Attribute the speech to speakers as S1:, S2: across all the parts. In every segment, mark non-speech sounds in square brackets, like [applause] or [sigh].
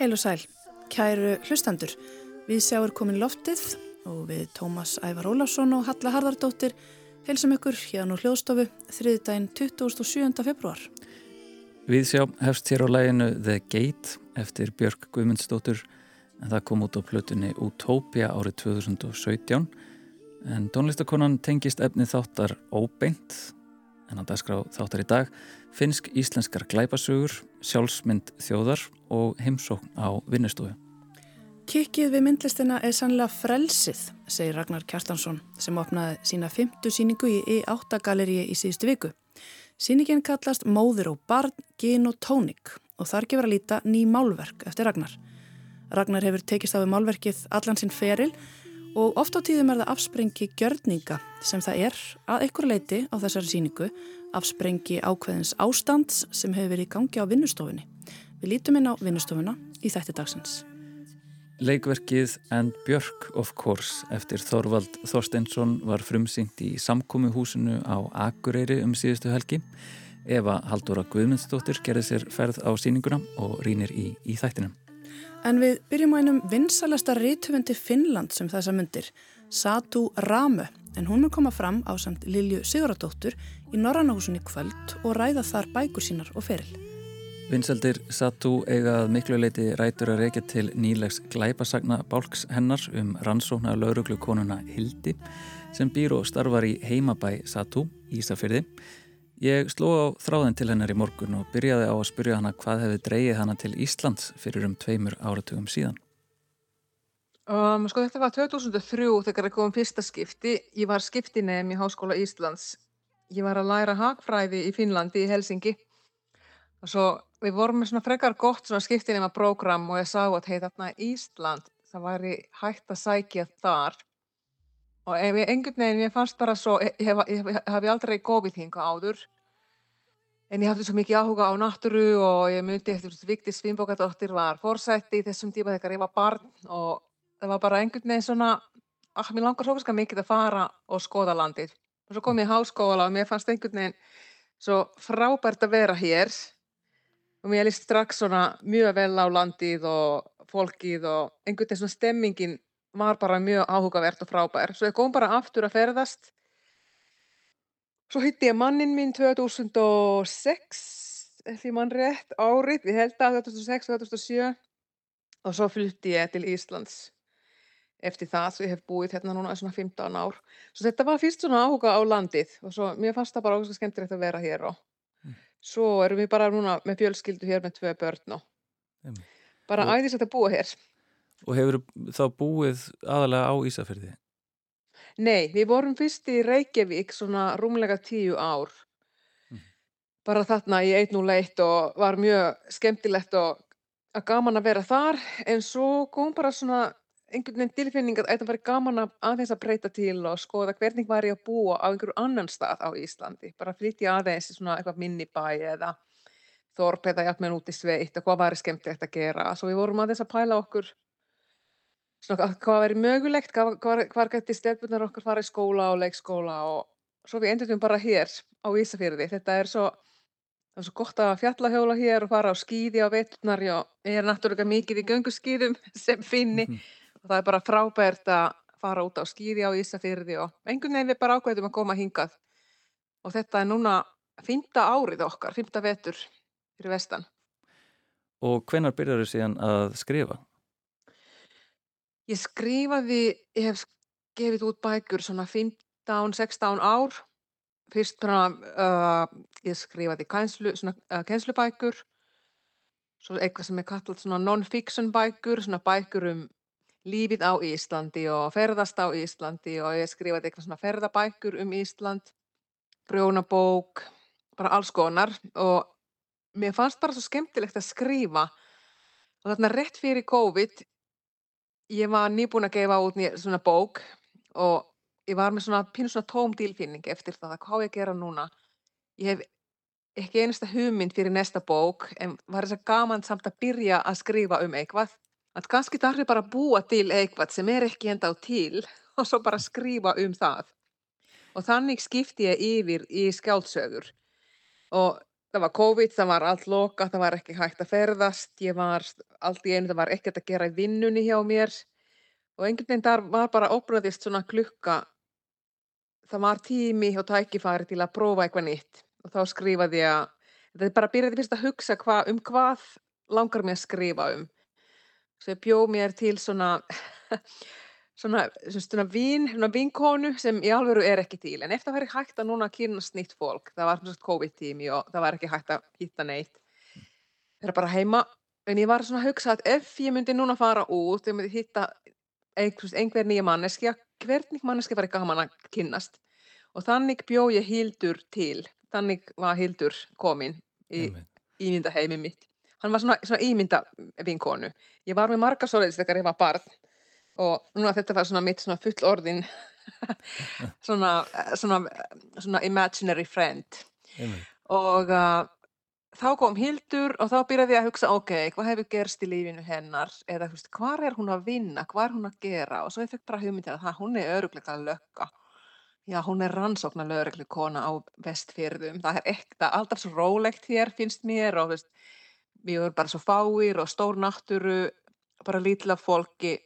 S1: Heil og sæl, kæru hlustandur. Við sjáum komin loftið og við Tómas Ævar Ólafsson og Halla Harðardóttir helsum ykkur hérna úr hljóðstofu þriðdægin 27. februar.
S2: Við sjá hefst hér á læginu The Gate eftir Björk Guðmundsdóttur en það kom út á plötunni Utopia árið 2017 en tónlistakonan tengist efni þáttar óbeint en að dagskrá þáttar í dag finsk íslenskar glæpasugur, sjálfsmynd þjóðar og heimsókn á vinnustofu.
S1: Kikkið við myndlistina er sannlega frelsið, segir Ragnar Kjartansson sem opnaði sína fymtu síningu í E8 galeríi í síðustu viku. Síningin kallast Móður og barn, gin og tónik og þar gefur að líta ný málverk eftir Ragnar. Ragnar hefur tekist á við málverkið allan sinn feril og oft á tíðum er það afsprengi gjörninga sem það er að einhver leiti á þessari síningu afsprengi ákveðins ástands sem hefur verið í gangi á vinnustofunni. Við lítum inn á vinnustofuna í þætti dagsins.
S2: Leikverkið And Björk of Course eftir Þorvald Þorsteinsson var frumsyngt í samkómihúsinu á Akureyri um síðustu helgi. Eva Haldóra Guðmundsdóttir gerði sér ferð á síninguna og rínir í, í þættinum.
S1: En við byrjum á einum vinsalasta rítuvendi Finnland sem þessa myndir, Satu Ramu en hún mun koma fram á samt Lilju Siguradóttur í Norrannahúsunni kvöld og ræða þar bækur sínar og feril.
S2: Vinseldir Satú eigað miklu leiti rætur að reykja til nýlegs glæpasagna bálks hennar um rannsóknar lauruglu konuna Hildi sem býr og starfar í heimabæ Satú, Ísafyrði. Ég sló á þráðin til hennar í morgun og byrjaði á að spyrja hana hvað hefði dreyið hana til Íslands fyrir um tveimur áratugum síðan.
S3: Um, sko þetta var 2003 þegar ég kom fyrsta skipti. Ég var skiptinegjum í Háskóla Íslands. Ég var að læra hagfræði í Finnlandi, í Helsingi. Og svo við vorum með svona frekar gott svona skiptinema program og ég sá að hei þarna Ísland, það væri hægt að sækja þar. Og ef ég einhvern veginn, ég fannst bara svo, ég hef, ég hef, hef aldrei gófið hinga áður. En ég hafði svo mikið áhuga á náttúru og ég myndi eftir Vigdís Svimbókadóttir var fórsætti í þessum tíma þegar ég var barn og það var bara einhvern veginn svona að mér langar svo fiskar mikið að fara og skoða landið. Og svo kom ég í háskóla og mér fannst einhvern veginn svo frábært að vera hér og mér líst strax svona mjög vel á landið og fólkið og einhvern veginn svona stemmingin var bara mjög áhugavert og frábær. Svo ég kom bara aftur að ferðast. Svo hitti ég mannin minn 2006, ef ég mann rétt, árið, ég held að 2006-2007 og svo flytti ég til Íslands eftir það, svo ég hef búið hérna núna svona 15 ár. Svo þetta var fyrst svona áhuga á landið og svo mér fannst það bara ógæslega skemmtilegt að vera hér og
S2: Mm.
S3: svo erum við bara núna með fjölskyldu hér með tvö börn og bara
S2: Og-
S3: æðis að búa hér.
S2: Og hefur þá búið aðalega á Ísafyrði?
S3: Nei, við vorum fyrst í Reykjavík svona rúmlega tíu ár.
S2: Mhm.
S3: Bara þarna í 101 og var mjög skemmtilegt og að gaman að vera þar en svo kom bara svona einhvern veginn tilfinning að þetta væri gaman að aðeins að breyta til og skoða hvernig var ég að búa á einhverju annan stað á Íslandi. Bara flytja aðeins í svona eitthvað minni bæ eða þorp eða jafnvel út í sveit og hvað var skemmtilegt að gera. Svo við vorum aðeins að pæla okkur svona að- hvað væri mögulegt, hvað, hvað, hvað geti stelpunar okkar fara í skóla og leikskóla og svo við endur bara hér á Ísafirði. Þetta er svo, það er svo gott að fjallahjóla hér og fara á skíði á veturnar og ég er náttúrulega mikið í gönguskíðum [laughs] sem finni
S2: Mhm.
S3: og það er bara frábært að fara út á skíði á Ísafirði og einhvern veginn við bara ákveðum að koma hingað og þetta er núna fymta árið okkar, fymta vetur fyrir vestan.
S2: Og hvenar byrjar þau síðan að skrifa?
S3: Ég skrifaði, ég hef gefið út bækur svona 15-16 ár. Fyrst bara, uh, ég skrifaði kænslu, svona, uh, kænslubækur, svo eitthvað sem er kallað svona non-fiction bækur, svona bækur um lífið á Íslandi og ferðast á Íslandi og ég skrifaði eitthvað svona ferðabækur um Ísland, brjónabók, bara alls konar. Og mér fannst bara svo skemmtilegt að skrifa. Og þarna rétt fyrir COVID ég var nýbúin að gefa út svona bók og ég var með svona pínu svona tóm tilfinning eftir það að hvað ég gera núna. Ég hef ekki einasta hugmynd fyrir næsta bók en var þess að gaman samt að byrja að skrifa um eitthvað. Að kannski þarf ég bara að búa til eitthvað sem er ekki enda á til [laughs] og svo bara skrifa um það. Og þannig skipti ég yfir í skjáldsögur. Og það var COVID, það var allt loka, það var ekki hægt að ferðast, ég var allt í einu, það var ekkert að gera í vinnunni hjá mér og einhvern veginn þar var bara opnaðist svona klukka, það var tími og tækifæri til að prófa eitthvað nýtt og þá skrifaði ég að, er bara byrjaði fyrst að hugsa hva, um hvað langar mér að skrifa um. Svo ég bjóð mér til svona svona, svona, vín, svona vinkonu sem í alveru er ekki til. En ef það væri hægt að núna kynast nýtt fólk það var COVID-tími og það var ekki hægt að hitta neitt. Það er bara heima. En ég var svona að hugsa að ef ég myndi núna fara út og ég myndi hitta einhver, nýja manneskja hvernig manneskja var ekki gaman að kynast og þannig bjóð ég Hildur til. Þannig var Hildur komin í ímynda heimi mitt. Hann var svona, svona ímynda vinkonu ég var með marga soliðist þegar ég var barn og núna þetta var svona mitt svona full orðin. [laughs] Svona, svona, svona imaginary friend.
S2: Einmitt.
S3: og uh, þá kom Hildur og þá byrjaði ég að hugsa ok, hvað hefur gerst í lífinu hennar? Eða veist, hvað er hún að vinna, hvað er hún að gera? Og svo ég fekk bara hugmyndið að það, hún er öruglega að lökka já, hún er rannsóknar lögreglu kona á vestfyrðum það er ekta, alltaf svo rólegt hér finnst mér og veist, við erum bara svo fáir og stór náttúru bara lítila fólki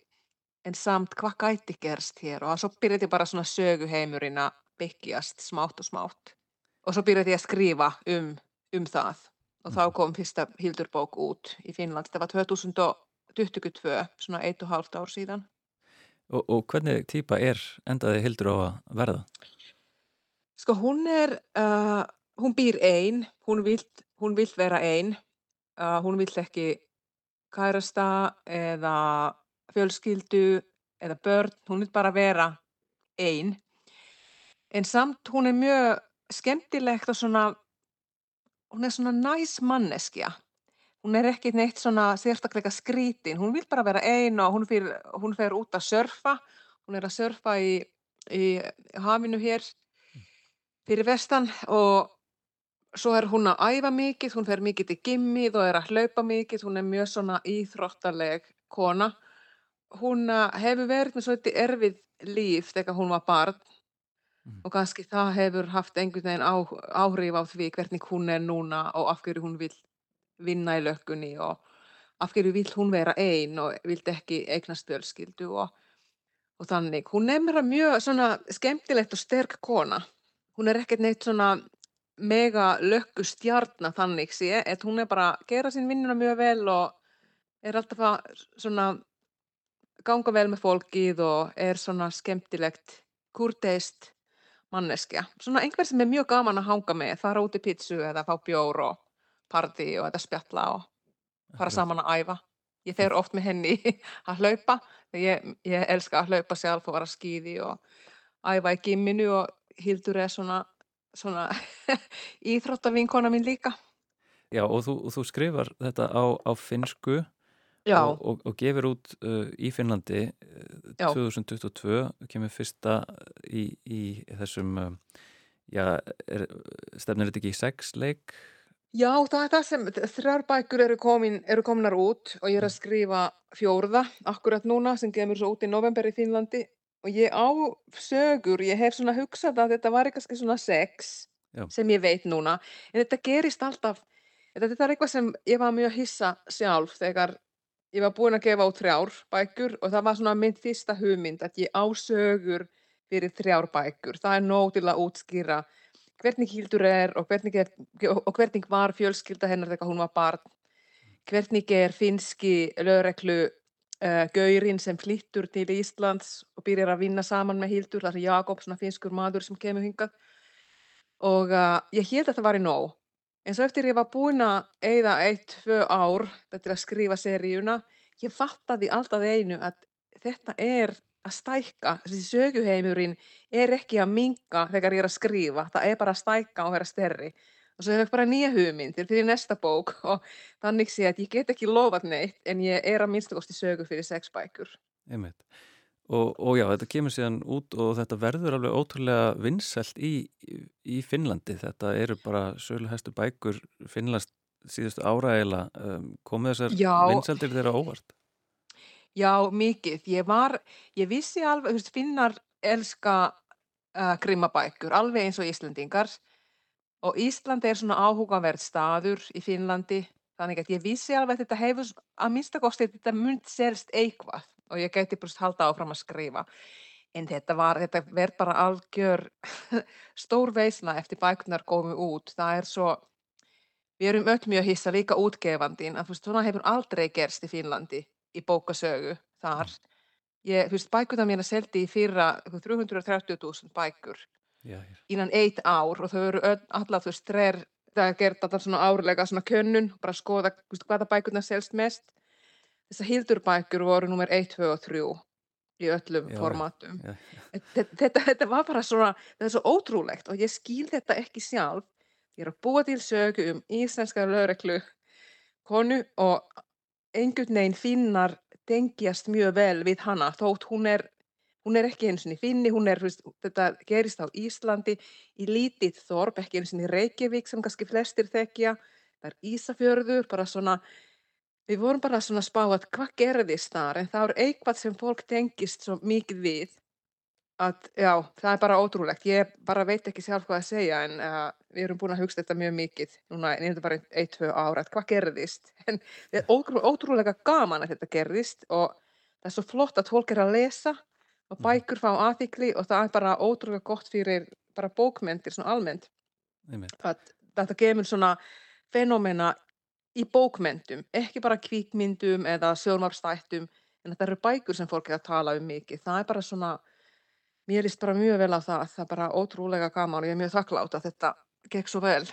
S3: en samt hvað gæti gerst hér og svo byrjaði ég bara svona söguheimurinn að byggjast smátt og smátt og svo byrjaði ég að skrifa um, um það og þá mhm. kom fyrsta Hildurbók út í Finnland, það var 2022, svona 1,5 ár síðan.
S2: Og, og hvernig týpa er endaði Hildur á að verða?
S3: Sko hún er, uh, hún býr einn, hún vill, hún vill vera einn, uh, hún vill ekki kærasta eða fjölskyldu eða börn, hún vil bara vera einn. En samt hún er mjög skemmtilegt og svona, hún er svona næs manneskja. Hún er ekki neitt svona sérstaklega skrítin, hún vil bara vera einn og hún fer, hún fer út að surfa. Hún er að surfa í, í hafinu hér fyrir vestan og svo er hún að æfa mikið, hún fer mikið til gimmið og er að hlaupa mikið, hún er mjög svona íþróttaleg kona hún uh, hefur verið með svolítið erfið líf þegar hún var barn mm. og kannski það hefur haft einhvern veginn á, áhrif á því hvernig hún er núna og af hverju hún vil vinna í lökkunni og af hverju vil hún vera einn og vilt ekki eignast fjölskyldu og, og þannig. Hún mér að mjög svona skemmtilegt og sterk kona. Hún er ekkert neitt svona mega lökku stjarnar þannig sé, en hún er bara að gera sín vinnuna mjög vel og er alltaf að svona ganga vel með fólkið og er svona skemmtilegt, kurteist manneskja. Svona einhver sem er mjög gaman að hanga með, fara út í pítsu eða fá bjór og party og þetta spjalla og fara saman að æfa. Ég fer oft með henni [laughs] að hlaupa, ég, ég elska að hlaupa sjálf og vara skýði og æfa í gimminu og Hildur er svona, svona [laughs] íþróttavinkona mín líka.
S2: Já og þú, þú skrifar þetta á, á finsku og, og, og gefur út uh, í Finnlandi uh, 2022 kemur fyrsta í, í þessum uh, já, er, stefnir þetta ekki í sexleik?
S3: Já, það er það sem þrjár bækur eru, komin, eru kominar út og ég er að skrifa fjórða akkurat núna sem kemur svo út í november í Finnlandi og ég á sögur, ég hef svona hugsað að þetta var eitthvað svona sex Já. sem ég veit núna en þetta gerist alltaf þetta er eitthvað sem ég var mjög hissa sjálf þegar Ég var búin að gefa út þrjár bækur og það var svona minn fyrsta hugmynd að ég á sögur fyrir þrjár bækur. Það er nóg til að útskýra hvernig Hildur er og hvernig, er, og hvernig var fjölskylda hennar þegar hún var barn. Hvernig er finski lögreglu uh, gaurinn sem flyttur til Íslands og byrjar að vinna saman með Hildur. Það er Jakob, svona finskur maður sem kemur hingað. Og uh, ég held að það var í nóg. En svo eftir ég var búin að eyða eitt, tvö ár til að skrifa seríuna, ég fattaði alltaf einu að þetta er að stækka, þessi söguheimurinn er ekki að minga þegar ég er að skrifa, það er bara að stækka og vera stærri. Og svo hef ég bara nýja hugmyndir fyrir næsta bók [laughs] og þannig sé að ég get ekki lofað neitt en ég er að minnstakosti sögu fyrir sex bækur.
S2: Einmitt. Og, og já, þetta kemur síðan út og þetta verður alveg ótrúlega vinnselt í, í Finnlandi. Þetta eru bara söluhæstu bækur Finnlands síðustu áraægila. Um, komið þessar vinnseldir þeirra óvart?
S3: Já, mikið. Ég var, ég vissi alveg, finnar elska uh, grimmabækur, alveg eins og Íslandingar og Íslandi er svona áhugavert staður í Finnlandi þannig að ég vissi alveg að þetta hefur að minnstakosti þetta mynd selst eitthvað og ég gæti bara halda áfram að skrifa. En þetta var, þetta verð bara algjör [laughs] stór veisla eftir bækunar komið út, það er svo við erum öll mjög hissa líka útgefandin að þú veist, svona hefur aldrei gerst í Finnlandi í bókasögu þar. Ég, þú veist, bækunar mína seldi í fyrra 330.000 bækur
S2: Já, hér.
S3: innan eitt ár og þau eru allar þú veist, þreir það er gert alltaf svona árlega svona könnun bara skoða veist, hvaða bækurnar selst mest þessar hildurbækur voru nummer 1, 2 og 3 í öllum
S2: Já,
S3: formátum.
S2: já,
S3: þetta, þetta, þetta var bara svona þetta er svo ótrúlegt og ég skil þetta ekki sjálf. Ég er að búa til sögu um íslenska lögreglu konu og einhvern veginn finnar tengjast mjög vel við hana þótt hún er hún er ekki eins og finni, hún er, þetta gerist á Íslandi í lítið þorp, ekki eins og Reykjavík sem kannski flestir þekkja, það er Ísafjörður, bara svona, við vorum bara svona að spá að hvað gerðist þar, en það er eitthvað sem fólk tengist svo mikið við, að já, það er bara ótrúlegt, ég bara veit ekki sjálf hvað að segja, en uh, við erum búin að hugsa þetta mjög mikið, núna er þetta bara ein, tvö ára, að hvað gerðist, [laughs] en það er ótrú- ótrúlega gaman að þetta gerðist og það er svo flott að fólk er að lesa og
S2: Mhm.
S3: bækur fá aðþykli og það er bara ótrúlega gott fyrir bara bókmyndir svona almennt að þetta gefur svona fenómena í bókmyndum ekki bara kvíkmyndum eða sjónvarpstættum en þetta eru bækur sem fólk er að tala um mikið það er bara svona mér líst bara mjög vel á það það er bara ótrúlega gaman og ég er mjög þakklátt að þetta gekk svo vel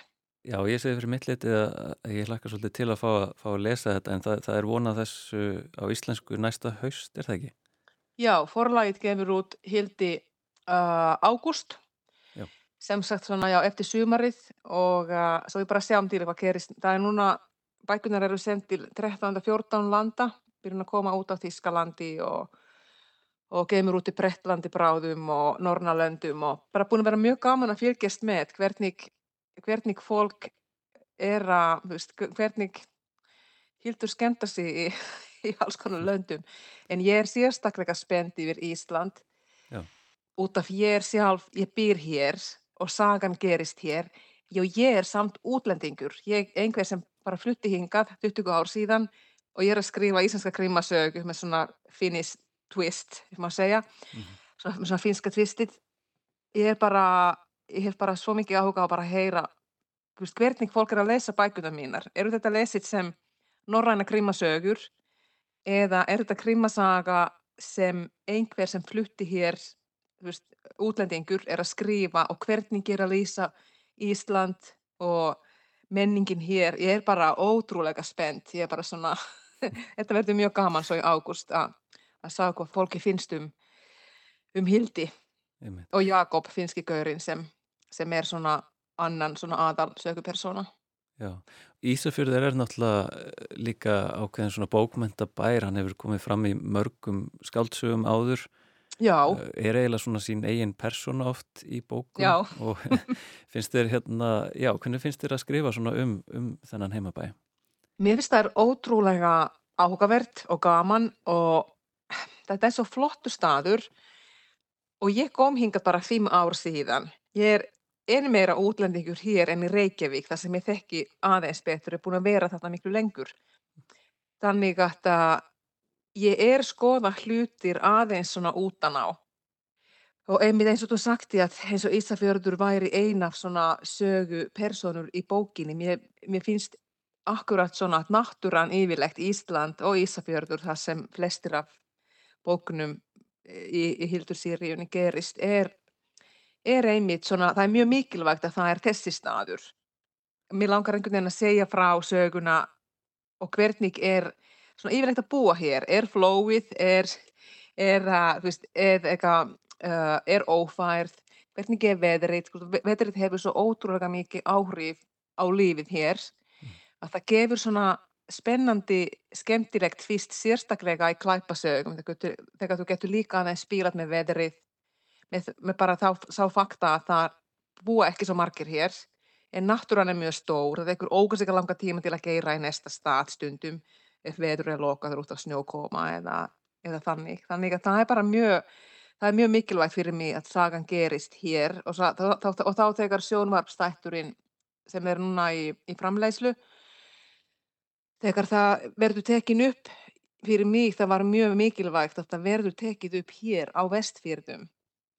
S2: Já, ég segi fyrir mitt litið að ég hlakka svolítið til að fá, fá að lesa þetta en það, það er vonað þessu á íslensku næsta haust, er það ekki?
S3: Já, forlagið gefur út hildi uh, ágúst sem sagt svona já eftir sumarið og uh, svo við bara sjáum til hvað gerist. Það er núna, bækunar eru sendt til 13-14 landa, byrjun að koma út á Þískalandi og, og gefur út í Brettlandi bráðum og Norrnalöndum og bara búin að vera mjög gaman að fylgjast með hvernig, hvernig fólk er að, veist, hvernig hildur skemmta sig í, [laughs] í alls konar löndum. En ég er sérstaklega spennt yfir Ísland
S2: Já.
S3: út af ég er sjálf, ég býr hér og sagan gerist hér. Já, ég er samt útlendingur. Ég einhver sem bara flutti hingað 20 ár síðan og ég er að skrifa íslenska krímasögu með svona finnish twist, ef maður segja,
S2: Mhm.
S3: svona, með svona finska twistið. Ég er bara, ég hef bara svo mikið áhuga á bara að heyra veist, hvernig fólk er að lesa bækuna mínar. Eru þetta lesið sem norræna krímasögur eða er þetta krímasaga sem einhver sem flutti hér, veist, útlendingur er að skrifa og hvernig er að lýsa Ísland og menningin hér. Ég er bara ótrúlega spennt. Ég er bara svona, [laughs] þetta verður mjög gaman svo í ágúst að, sá hvað fólki finnst um, um Hildi
S2: Einmitt.
S3: og Jakob finski gaurinn sem, sem er svona annan svona aðal sögupersona.
S2: Já, Ísafjörður er náttúrulega líka ákveðin svona bókmentabær, hann hefur komið fram í mörgum skáldsögum áður,
S3: Já,
S2: Eh, er eiginlega svona sín eigin persóna oft í bókum
S3: Já. [laughs]
S2: og finnst þér hérna, já, hvernig finnst þér að skrifa svona um, um þennan heimabæ?
S3: mér finnst það er ótrúlega áhugavert og gaman og þetta er svo flottu staður og ég kom hingað bara fimm ár síðan. Ég er enn meira útlendingur hér enn í Reykjavík þar sem ég þekki aðeins betur, er búin að vera þarna miklu lengur. Þannig að ég er skoða hlutir aðeins svona útan á. Og einmitt eins og þú sagti að eins og Ísafjörður væri ein af svona sögu personur í bókinni. Mér, mér finnst akkurat svona að náttúran yfirlegt Ísland og Ísafjörður þar sem flestir af bókunum í, í Hildur Sýriunni gerist er, er einmitt svona, það er mjög mikilvægt að það er þessi staður. Mér langar einhvern veginn að segja frá söguna og hvernig er svona yfirlegt að búa hér. Er flóið, er, er, er, uh, er ófærð, hvernig er veðrið, sko, ve- veðrið hefur svo ótrúlega mikið áhrif á lífið hér að það gefur svona spennandi, skemmtilegt fyrst sérstaklega í klæpasögum þegar, þú- getur líka aðeins spílat með veðrið með, með bara þá, sá fakta að það búa ekki svo margir hér en náttúran er mjög stór það tekur ógæslega langa tíma til að geira í næsta stað stundum lokaður út af snjókoma eða, eða þannig þannig að það er bara mjög það er mjög mikilvægt fyrir mig að sagan gerist hér og, sa- þá, þá, og þá þegar sjónvarpstætturinn sem er núna í, í framleiðslu. Þegar það verður tekin upp fyrir mig, það var mjög mikilvægt að það verður tekið upp hér á vestfjörðum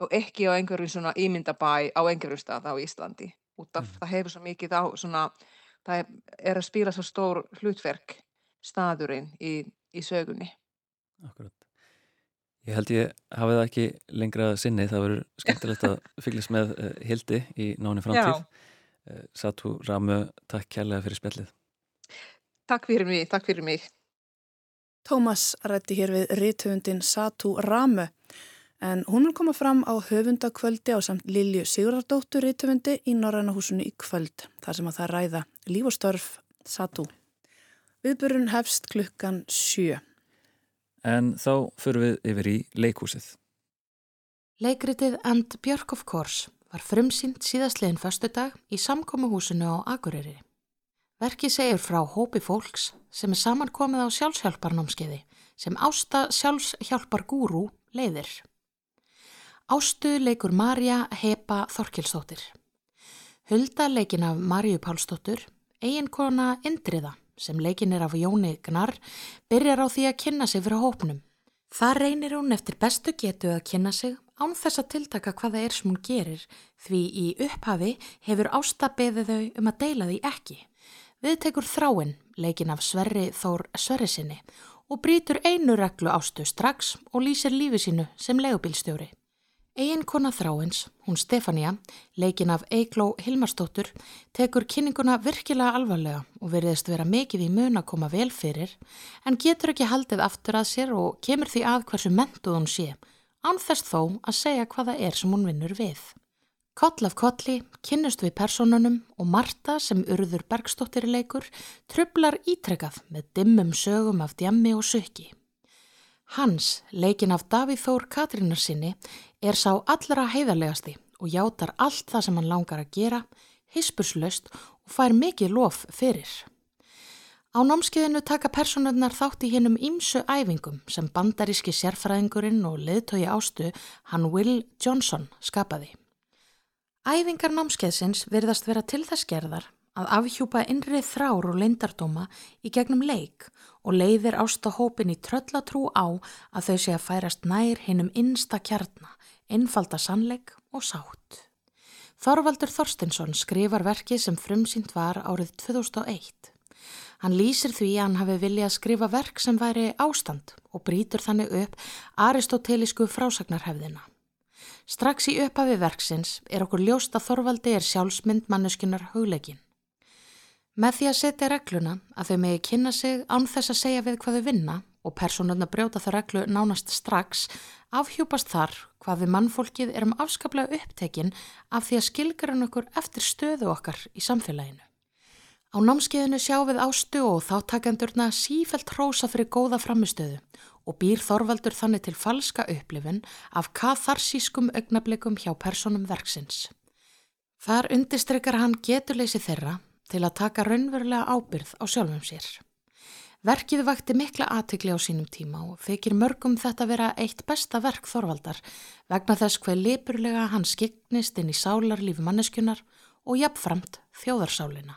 S3: og ekki á einhverju svona ímyndabæ á einhverju stað á Íslandi. Út af mm. það hefur svo mikið á svona, það er að spila svo stór hlutverk staðurinn í, í sögunni.
S2: Akkurat. Ég held ég hafið það ekki lengra sinni, það verður skemmtilegt að [laughs] fylgjast með uh, Hildi í náni framtíð. Uh, Satu Ramu, takk kærlega fyrir spjallið.
S3: Takk fyrir mig, takk fyrir mig.
S4: Tómas rætti hér við rítuundin Satu Ramu en hún vil koma fram á höfundakvöldi á samt Lilju Sigurardóttur rítuundi í Norrannahúsinu í kvöld, þar sem að það ræða líf og störf Satu. Viðburun hefst klukkan sjö.
S2: En þá fyrir við yfir í leikúsið.
S5: Leikritið And Björk of Course var frumsýnt síðastlegin förstu dag í samkómuhúsinu á Akureyri. Verkið segir frá hópi fólks sem er samankomið á sjálfshjálparnámskeiði sem Ásta sjálfshjálpar gúrú leiðir. Ástu leikur Marja Hepa Þorkilstóttir. Hulda leikin af Marju Pálstóttur, eiginkona Indriða sem leikin er af Jóni Gnar, byrjar á því að kynna sig fyrir hópnum. Það reynir hún eftir bestu getu að kynna sig án þess að tiltaka hvaða er sem hún gerir því í upphafi hefur ástabeðið þau um að deila því ekki. Við tekur þráinn, leikin af Sverri Þór Sverrisinni og brítur einu reglu ástu strax og lýsir lífi sínu sem legubílstjóri. Eiginkona þráins, hún Stefania, leikin af Eikló Hilmarsdóttur, tekur kynninguna virkilega alvarlega og veriðist vera mikið í mun að koma vel fyrir en getur ekki haldið aftur að sér og kemur því að hversu mentuð hún sé, ánþest þó að segja hvaða er sem hún vinnur við. Koll af kolli kynnust við personunum og Marta sem urður Bergstóttir leikur trublar ítrekað með dimmum sögum af djammi og söki. Hans, leikin af Davíð Þór Katrínarsinni, er sá allra heiðarlegasti og játar allt það sem hann langar að gera, hispurslaust og fær mikið lof fyrir. Á námskeiðinu taka personurnar þátt í hinnum ímsu æfingum sem bandaríski sérfræðingurinn og leðtögi ástu hann Will Johnson skapaði. Æfingar námskeiðsins virðast vera til þess gerðar að afhjúpa innrið þrár og leindardóma í gegnum leik og leiðir ástahópin í tröllatrú á að þau sé að færast nær hinnum innsta kjarna, einfalda sannleik og sátt. Þorvaldur Þorstinsson skrifar verki sem frumsýnt var árið 2001. Hann lýsir því að hann hafi viljað skrifa verk sem væri ástand og brítur þannig upp aristotelisku frásagnarhefðina. Strax í upphafi verksins er okkur ljóst að Þorvaldi er sjálfsmynd manneskunar hugleikin. Með því að setja regluna að þau megi kynna sig án þess að segja við hvað þau vinna og personurna brjóta það reglu nánast strax afhjúpast þar hvað við mannfólkið erum afskaplega upptekinn af því að skilgarinn okkur eftir stöðu okkar í samfélaginu. Á námskeiðinu sjá við ástu og þáttakendurna sífelt hrósa fyrir góða framistöðu og býr Þorvaldur þannig til falska upplifun af katharsískum augnablikum hjá personum verksins. Þar undistrykkar hann geturleysi þeirra til að taka raunverulega ábyrð á sjálfum sér. Verkið vakti mikla aðtökli á sínum tíma og þykir mörgum þetta vera eitt besta verk Þorvaldar vegna þess hver lipurlega hann skiknist inn í sálarlífi manneskunar og jafnframt þjóðarsálina.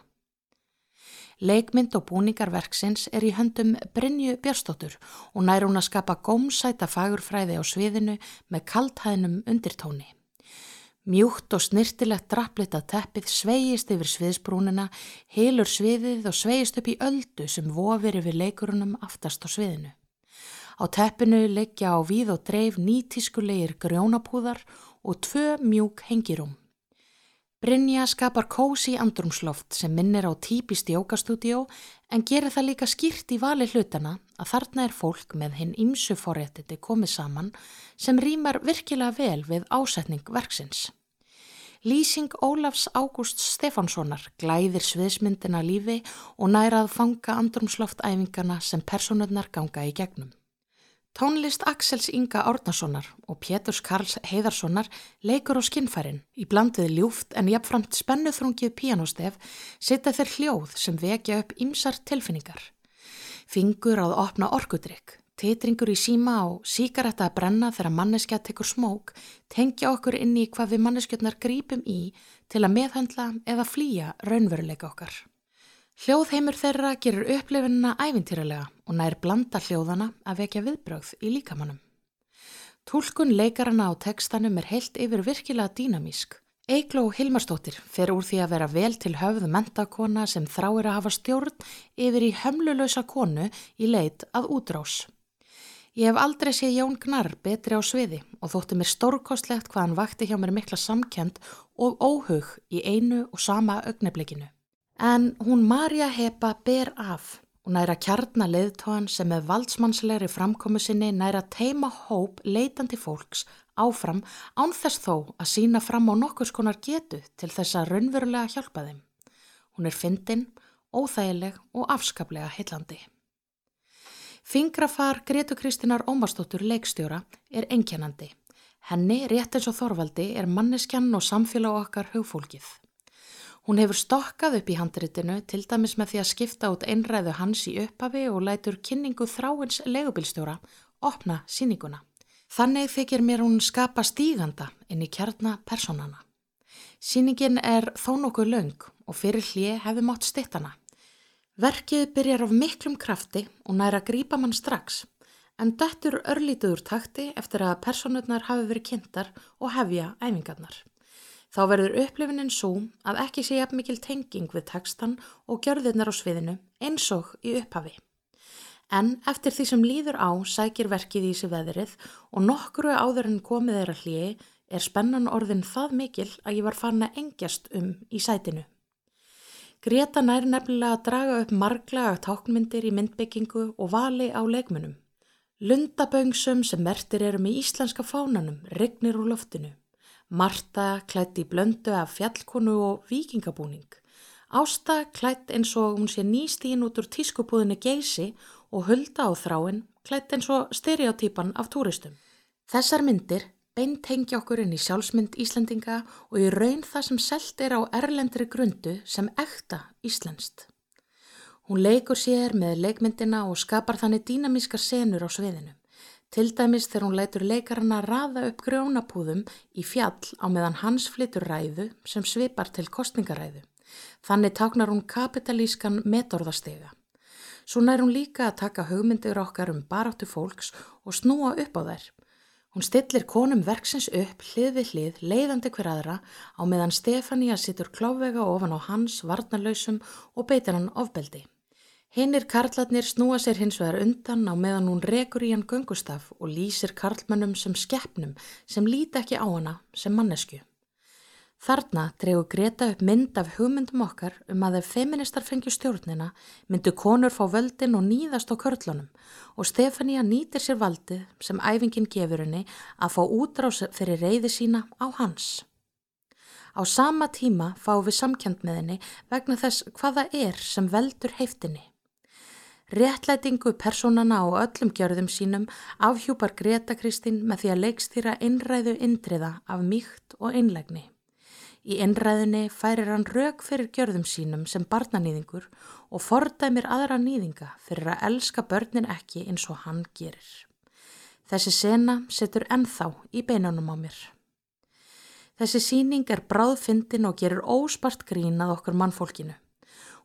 S5: Leikmynd og búningar verksins er í höndum Brynju Björnstóttur og nær hún að skapa gómsæta fagurfræði á sviðinu með kalthæðnum undirtóni. Mjúkt og snirtilegt drapplitað teppið sveigist yfir sviðsbrúnina, heilur sviðið og sveigist upp í öldu sem vofir yfir leikurunum aftast á sviðinu. Á teppinu leggja á víð og dreif nýtískulegir grjónapúðar og tvö mjúk hengirúm. Brynja skapar kósi andrumsloft sem minnir á típist jókastúdíó en gerir það líka skýrt í vali hlutana að þarna er fólk með hinn ymsu forréttiti komið saman sem rýmar virkilega vel við ásetning verksins. Lýsing Ólafs Ágúst Stefánssonar glæðir sviðsmyndina lífi og nærað fanga andrumsloftæfingana sem personurnar ganga í gegnum. Tónlist Axels Inga Árnasonar og Péturs Karls Heiðarssonar leikur á skinnfærin í blandið ljúft en jafnframt spennuþrungið pianostef setja þeir hljóð sem vekja upp ymsar tilfinningar. Fingur að opna orkudrykk, Titringur í síma og síkaretta að brenna þegar manneskja tekur smók tengja okkur inn í hvað við manneskjötnar grípum í til að meðhandla eða flýja raunveruleika okkar. Hljóðheimur þeirra gerur upplifinuna æfintýralega og nær blanda hljóðana að vekja viðbrögð í líkamannum. Tólkun leikarana á tekstanum er heilt yfir virkilega dýnamísk. Eigló Hilmarsdóttir fer úr því að vera vel til höfðu mentakona sem þráir að hafa stjórn yfir í hömlulösa konu í leit að útrás. Ég hef aldrei séð Jón Gnar betri á sviði og þótti mér stórkostlegt hvað hann vakti hjá mér mikla samkend og óhug í einu og sama augneblikinu. En hún Marja Hepa ber af og næra kjarnar leiðtóðan sem með valdsmannslegri framkomu sinni næra teima hóp leitandi fólks áfram án þess þó að sína fram á nokkur skonar getu til þess að raunverulega hjálpa þeim. Hún er fyndin, óþægileg og afskaplega heillandi. Fingrafar Gretu Kristínar Ómarsdóttur leikstjóra er enkjænandi. Henni, rétt eins og Þorvaldi, er manneskjann og samfélag okkar hugfólkið. Hún hefur stokkað upp í handritinu til dæmis með því að skipta út einræðu hans í upphafi og lætur kynningu þráins legubilstjóra opna síninguna. Þannig þykir mér hún skapa stíganda inn í kjarna personana. Síningin er þó nokkuð laung og fyrir hlið hefði mátt stittana. Verkið byrjar af miklum krafti og næra grípa mann strax, en dættur örlítuður takti eftir að personurnar hafi verið kynntar og hefja æfingarnar. Þá verður upplifininn svo að ekki sé jafn mikil tenging við tekstan og gjörðirnar á sviðinu eins og í upphafi. En eftir því sem líður á sækir verkið í sig veðrið og nokkru áður en komið er að hliði er spennan orðin það mikil að ég var fann að engjast um í sætinu. Greta nær nefnilega að draga upp marglaga táknmyndir í myndbyggingu og vali á leikmunum. Lundaböngsum sem mertir eru með íslenska fánanum, regnir úr loftinu. Marta klætt í blöndu af fjallkonu og vikingabúning. Ásta klætt eins og hún sé nýstíðin út úr tískupúðinu geysi og hulda á þráin klætt eins og stereotýpan af túristum. Þessar myndir beintengja okkur inn í sjálfsmynd Íslandinga og í raun það sem selt er á erlendri grundu sem ekta Íslandst. Hún leikur sér með leikmyndina og skapar þannig dýnamískar senur á sviðinu. Til dæmis þegar hún leitur leikarana að raða upp grjónapúðum í fjall á meðan hans flytur ræðu sem svipar til kostningaræðu. Þannig taknar hún kapitalískan metorðastega. Svo nær hún líka að taka hugmyndir okkar um baráttu fólks og snúa upp á þær. Hún stillir konum verksins upp hlið við hlið, leiðandi hver aðra á meðan Stefania sittur kláfvega ofan á hans varnarlausum og beitir hann ofbeldi. Hinnir karlatnir snúa sér hins vegar undan á meðan hún rekur í hann göngustaf og lýsir karlmannum sem skeppnum sem líti ekki á hana sem mannesku. Þarna dregu Greta upp mynd af hugmyndum okkar um að ef feministar fengju stjórnina myndu konur fá völdin og nýðast á körlunum og Stefania nýtir sér valdið sem æfingin gefur henni að fá útrás fyrir reyði sína á hans. Á sama tíma fá við samkjönd með henni vegna þess hvaða er sem veldur heiftinni. Réttlætingu personana á öllum gjörðum sínum afhjúpar Greta Kristín með því að leikstýra innræðu indriða af mýkt og einlegni. Í innræðinni færir hann rauk fyrir gjörðum sínum sem barnanýðingur og fordæmir aðra nýðinga fyrir að elska börnin ekki eins og hann gerir. Þessi sena setur ennþá í beinunum á mér. Þessi síning er bráðfindin og gerir óspart grínað okkur mannfólkinu.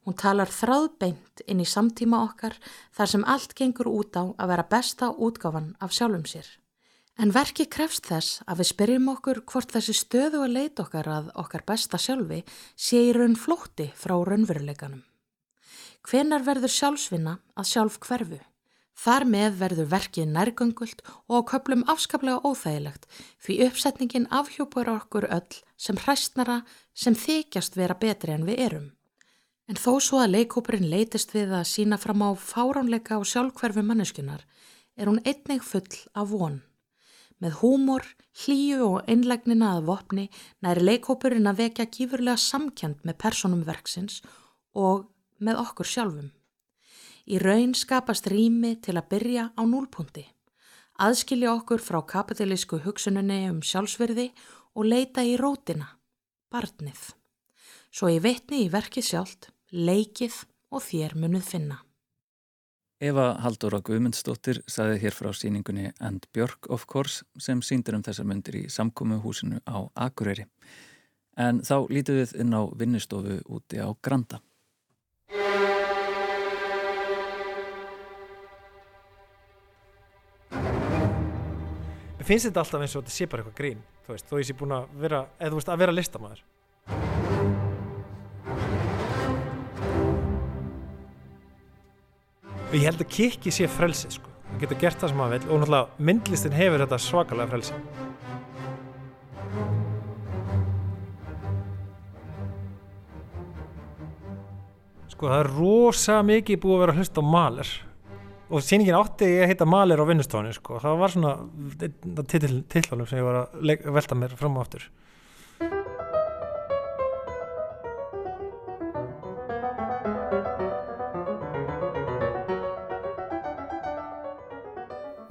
S5: Hún talar þráðbeint inn í samtíma okkar þar sem allt gengur út á að vera besta útgáfan af sjálfum sér. En verki krefst þess að við spyrjum okkur hvort þessi stöðu að leita okkar að okkar besta sjálfi sé í raun flótti frá raunveruleikanum. Hvenar verður sjálfsvinna að sjálf hverfu? Þar með verður verkið nærgöngult og köplum afskaplega óþægilegt því uppsetningin afhjúpar okkur öll sem hræstnara sem þykjast vera betri en við erum. En þó svo að leikópurinn leitist við að sína fram á fáránleika og sjálfhverfi manneskunar er hún einnig full af von. Með húmor, hlýju og einlegnina að vopni næri leikhópurinn að vekja gífurlega samkjönd með personum verksins og með okkur sjálfum. Í raun skapast rými til að byrja á núlpunkti, aðskilja okkur frá kapitalísku hugsununni um sjálfsverði og leita í rótina, barnið. Svo ég veitni í verkið sjálft, leikið og þér munuð finna.
S2: Eva Halldóra Guðmundsdóttir saði hér frá síningunni And Björk of Course sem síndur um þessar myndir í samkómuhúsinu á Akureyri. En þá lítum við inn á vinnustofu úti á Granda.
S6: Mér finnst þetta alltaf eins og þetta sé bara eitthvað grín, þú veist, þó ég sé búin að vera, eða þú veist, að vera listamæður. Og ég held að kikki sé frelsið sko. Það getur gert það sem maður vil og náttúrulega myndlistin hefur þetta svakalega frelsið sko það er rosa mikið búið að vera hlust á maler og síningin átti ég að heita maler á vinnustofunni sko. Það var svona titlalum sem ég var að velta mér fram á aftur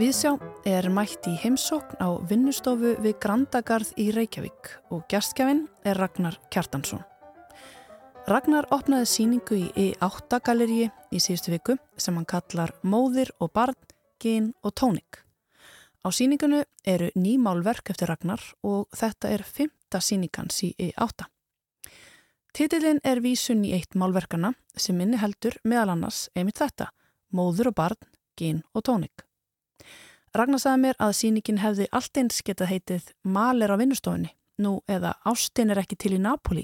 S4: Viðsjá er mætt í heimsókn á vinnustofu við Grandagarð í Reykjavík og gæstgjafinn er Ragnar Kjartansson. Ragnar opnaði síningu í E8 galeríi í síðustu viku sem hann kallar Móðir og barn, gen og tónik. Á síningunu eru nýmálverk eftir Ragnar og þetta er fymta síningans í E8. Titilinn er vísun í eitt málverkana sem minni heldur meðal annars einmitt þetta, Móður og barn, gen og tónik. Ragnar sagði mér að síningin hefði allt eins getað heitið Maler á vinnustofunni, nú eða Ástin er ekki til í Napoli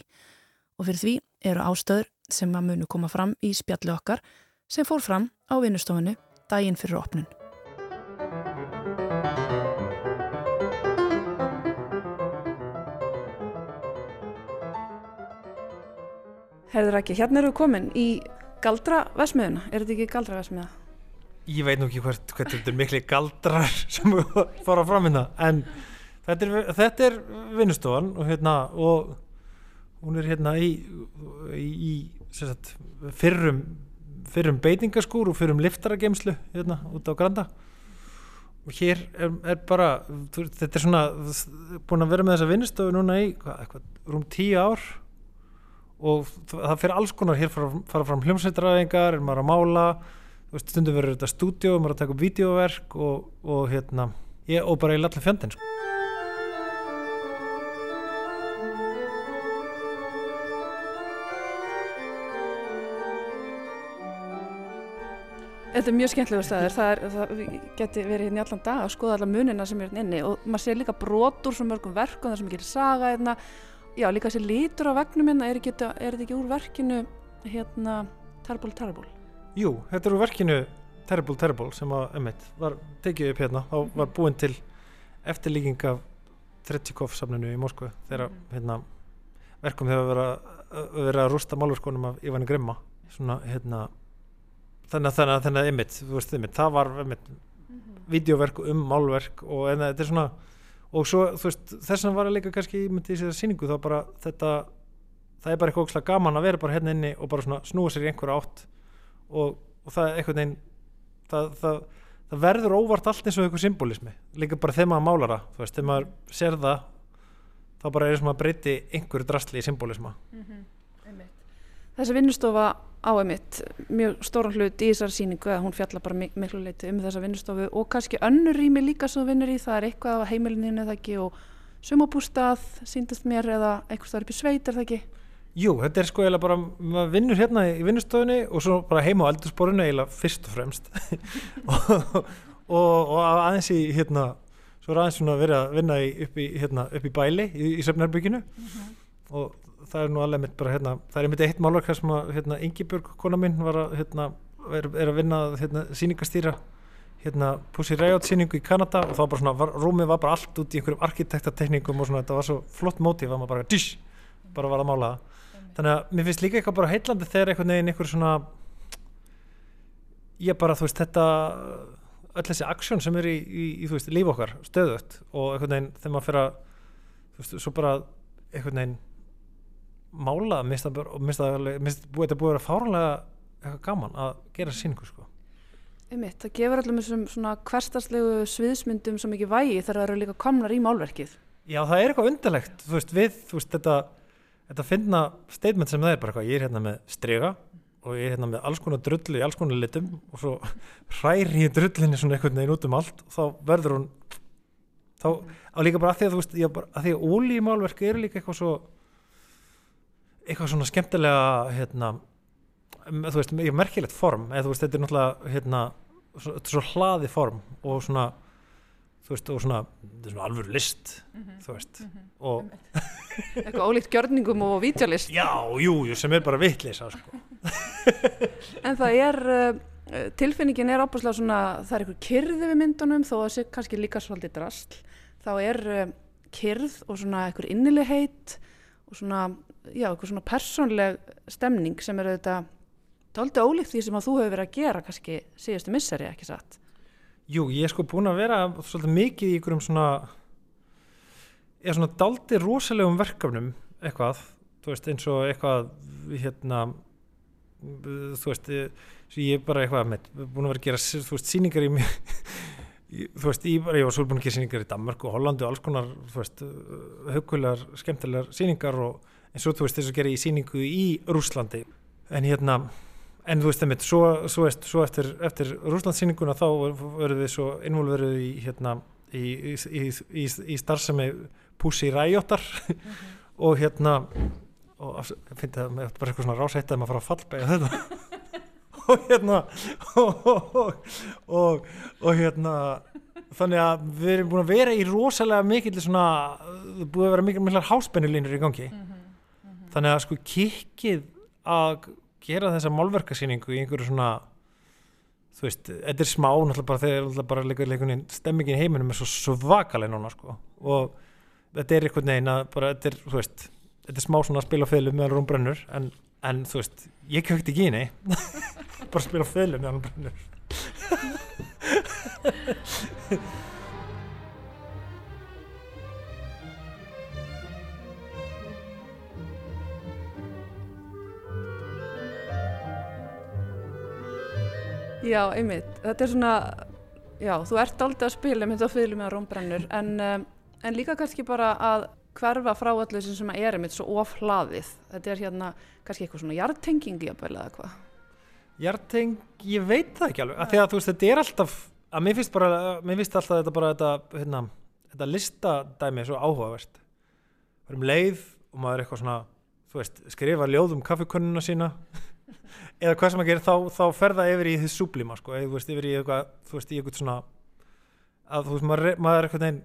S4: og fyrir því eru ástöður sem að munu koma fram í spjallu okkar sem fór fram á vinnustofunni daginn fyrir opnun. Herður ekki, hérna eru við komin í Galdra Vesmiðuna, er þetta ekki Galdra Vesmiða?
S6: Ég veit nú ekki hvert, hvert þetta er miklu galdrar [laughs] sem fara fram hérna en þetta er, þetta er vinnustofan og hérna og hún er hérna í, í, í fyrrum fyrrum beitingaskúr og fyrrum liftaragemslu hérna út á Granda. Og hér er, er bara þetta er svona búin að vera með þessa vinnustofu núna í hvað, eitthvað, rúm tíu ár. Og það fyrir alls konar hér fara, fara fram hljómsveitræðingar er maður að mála veist, stundum verður þetta stúdíu maður að taka upp videóverk og, og hérna, ég, og bara í allir fjöndin sko.
S4: Þetta er mjög skemmtilega staður, það, er, það geti verið hérna í allan dag að skoða alla munina sem er hérna inni og maður sé líka brotur svo mörgum verkum þar sem ekki er saga hérna, já líka þessi lítur á vegnum hérna, er þetta ekki úr verkinu hérna Terrible Terrible?
S6: Jú, þetta er úr verkinu Terrible Terrible sem að, emitt, var tekið upp hérna og var búinn til eftirlíking af Tretjikov samninu í Moskvu þegar mm. hérna, verkum hefur verið, verið að rústa málverkonum af Ívani Grimma svona hérna þannig að þannig að þannig að emitt, þú veist emitt, það var emitt mm -hmm. videoverk um málverk og en þetta er svona og svo þú veist þess að var að leika kannski í þessari síningu þá bara þetta það er bara eitthvað ógslag gaman að vera bara hérna inni og bara svona snúa sér í einhverja átt og, og það er einhvern veginn það, það, það verður óvart allt eins og einhver symbolismi. Líka bara þegar maður málar það veist, þegar maður ser það þá bara er það sem að breyti einhverju drastli í symbolisma. Mm -hmm.
S4: Þessi vinnustofa á emitt mjög stóran hlut í þessar síningu að hún fjalla bara mik miklu leiti um þessa vinnustofu og kannski önnur rými líka sem þú vinnur í það er eitthvað á heimilinu eða ekki og sumabústað síndast mér eða eitthvað er upp í sveit er það ekki
S6: Jú, þetta er sko eiginlega bara, maður vinnur hérna í vinnustofunni og svo bara heima á eldursporinu eiginlega fyrst og fremst. [laughs] Og, og, og aðeins í hérna, svo er aðeins svona verið að vinna í, upp, í, hérna, upp í bæli í, í Söfnarbygginu mm -hmm. og það er nú alveg mitt bara hérna, það er mitt eitt málverk sem að hérna Ingibjörg, kona mín, var að hérna, er, er að vinna hérna síningastýra hérna Pussy Riot síningu í Kanada. Og þá bara svona, var, rúmið var bara allt út í einhverjum arkitektateknikum og svona, þetta var svo flott mótíf að maður bara, dish, bara var að mála það þannig að mér finnst líka eitthvað bara heitlandi þegar einhvern veginn einhver svona ég bara þú veist þetta öll þessi aksjón sem er í, í, í þú veist líf okkar stöðut og einhvern veginn þegar maður fyrir að þú veist svo bara einhvern veginn mála mista, og mista, mista búið þetta búið að vera fárlega eitthvað gaman að gera síningu sko.
S4: Einmitt, það gefur allum þessum svona hverstarslegu sviðsmyndum sem ekki vægi þegar það eru líka komnar í málverkið.
S6: Já það er eitthvað undarlegt þú veist við, þú veist þetta þetta finna statement sem það er bara eitthvað, ég er hérna með strega og ég er hérna með alls konar drullu í alls konar litum og svo [laughs] hræri ég drullinni svona einhvern veginn út um allt og þá verður hún þá, á líka bara að því að þú veist ég, bara, að því að ólímálverk eru líka eitthvað svo eitthvað svona skemmtilega hérna þú veist, ég merkilegt form eða þú veist, þetta er náttúrulega hérna, svo, er svo hlaði form og svona þú veist, og svona, þetta er svona alveg list mm -hmm. þú veist mm -hmm. og
S4: eitthvað ólíkt gjörningum og vítjalist
S6: já, jú, jú, sem er bara vittlisa sko. [laughs]
S4: en það er uh, tilfinningin er ábúrslega svona, það er eitthvað kyrði við myndunum þó að það sé kannski líka svolítið drasl þá er uh, kyrð og svona eitthvað innilegheit og svona, já, eitthvað svona persónleg stemning sem eru þetta aldrei ólíkt því sem að þú hefur verið að gera kannski síðustu missari, ekki satt?
S6: Jú, ég er sko búin að vera svolítið mikið í ykkurum svona eða svona daldi rosalegum verkefnum eitthvað, þú veist eins og eitthvað hérna þú veist, ég er bara eitthvað með, búin að vera að gera, þú veist, síningar í mig þú veist, ég, ég var svolítið búin að gera síningar í Danmark og Hollandi og alls konar þú veist, haugulegar, skemmtilegar síningar og eins og þú veist þess að gera í síningu í Rúslandi en hérna en þú veist það mitt, svo, svo, svo eftir, eftir rúslandsýninguna þá verður við svo involverið í, hérna, í, í, í starfsemi Pussy Riottar mm -hmm. og hérna og ég finnst það með bara eitthvað svona rásætt að maður fara að fallbega þetta [laughs] og hérna og, og, og hérna þannig að við erum búin að vera í rosalega mikill svona, búin að vera mikil miklar háspennulínur í gangi mm -hmm. Mm -hmm. þannig að sko kikkið að gera þessa málverkasýningu í einhverju svona þú veist, þetta er smá náttúrulega bara þegar bara leikur leikunni stemmingin heiminum er svo svakaleg núna sko. Og þetta er einhvern veginn að bara þetta er, þú veist, þetta er smá svona að spila fylgum meðal hún brennur en, en þú veist, ég kjökti ekki í henni. [laughs] Bara spila fylgum meðal hún brennur [laughs]
S4: Já, einmitt. Þetta er svona, já, þú ert aldrei að spila með þetta fylgum með rómbrennur en, um, en líka kannski bara að hverfa frá allir sem er einmitt svo ofhlaðið. Þetta er hérna kannski eitthvað svona hjartengingi að bæla eða hvað?
S6: Hjarteng, ég veit það ekki alveg. Að þú veist, þetta er alltaf, að mér finnst bara, mér finnst alltaf þetta bara þetta, hérna, þetta listadæmi er svo áhugavert. Það er um leið og maður er eitthvað svona, þú veist, skrifa ljóð um kaffekönnuna sína [laughs] eða hvað sem að gera þá, þá ferða yfir í því súblíma sko, eða þú veist yfir í eitthvað þú veist í eitthvað svona að þú veist maður, maður er eitthvað neinn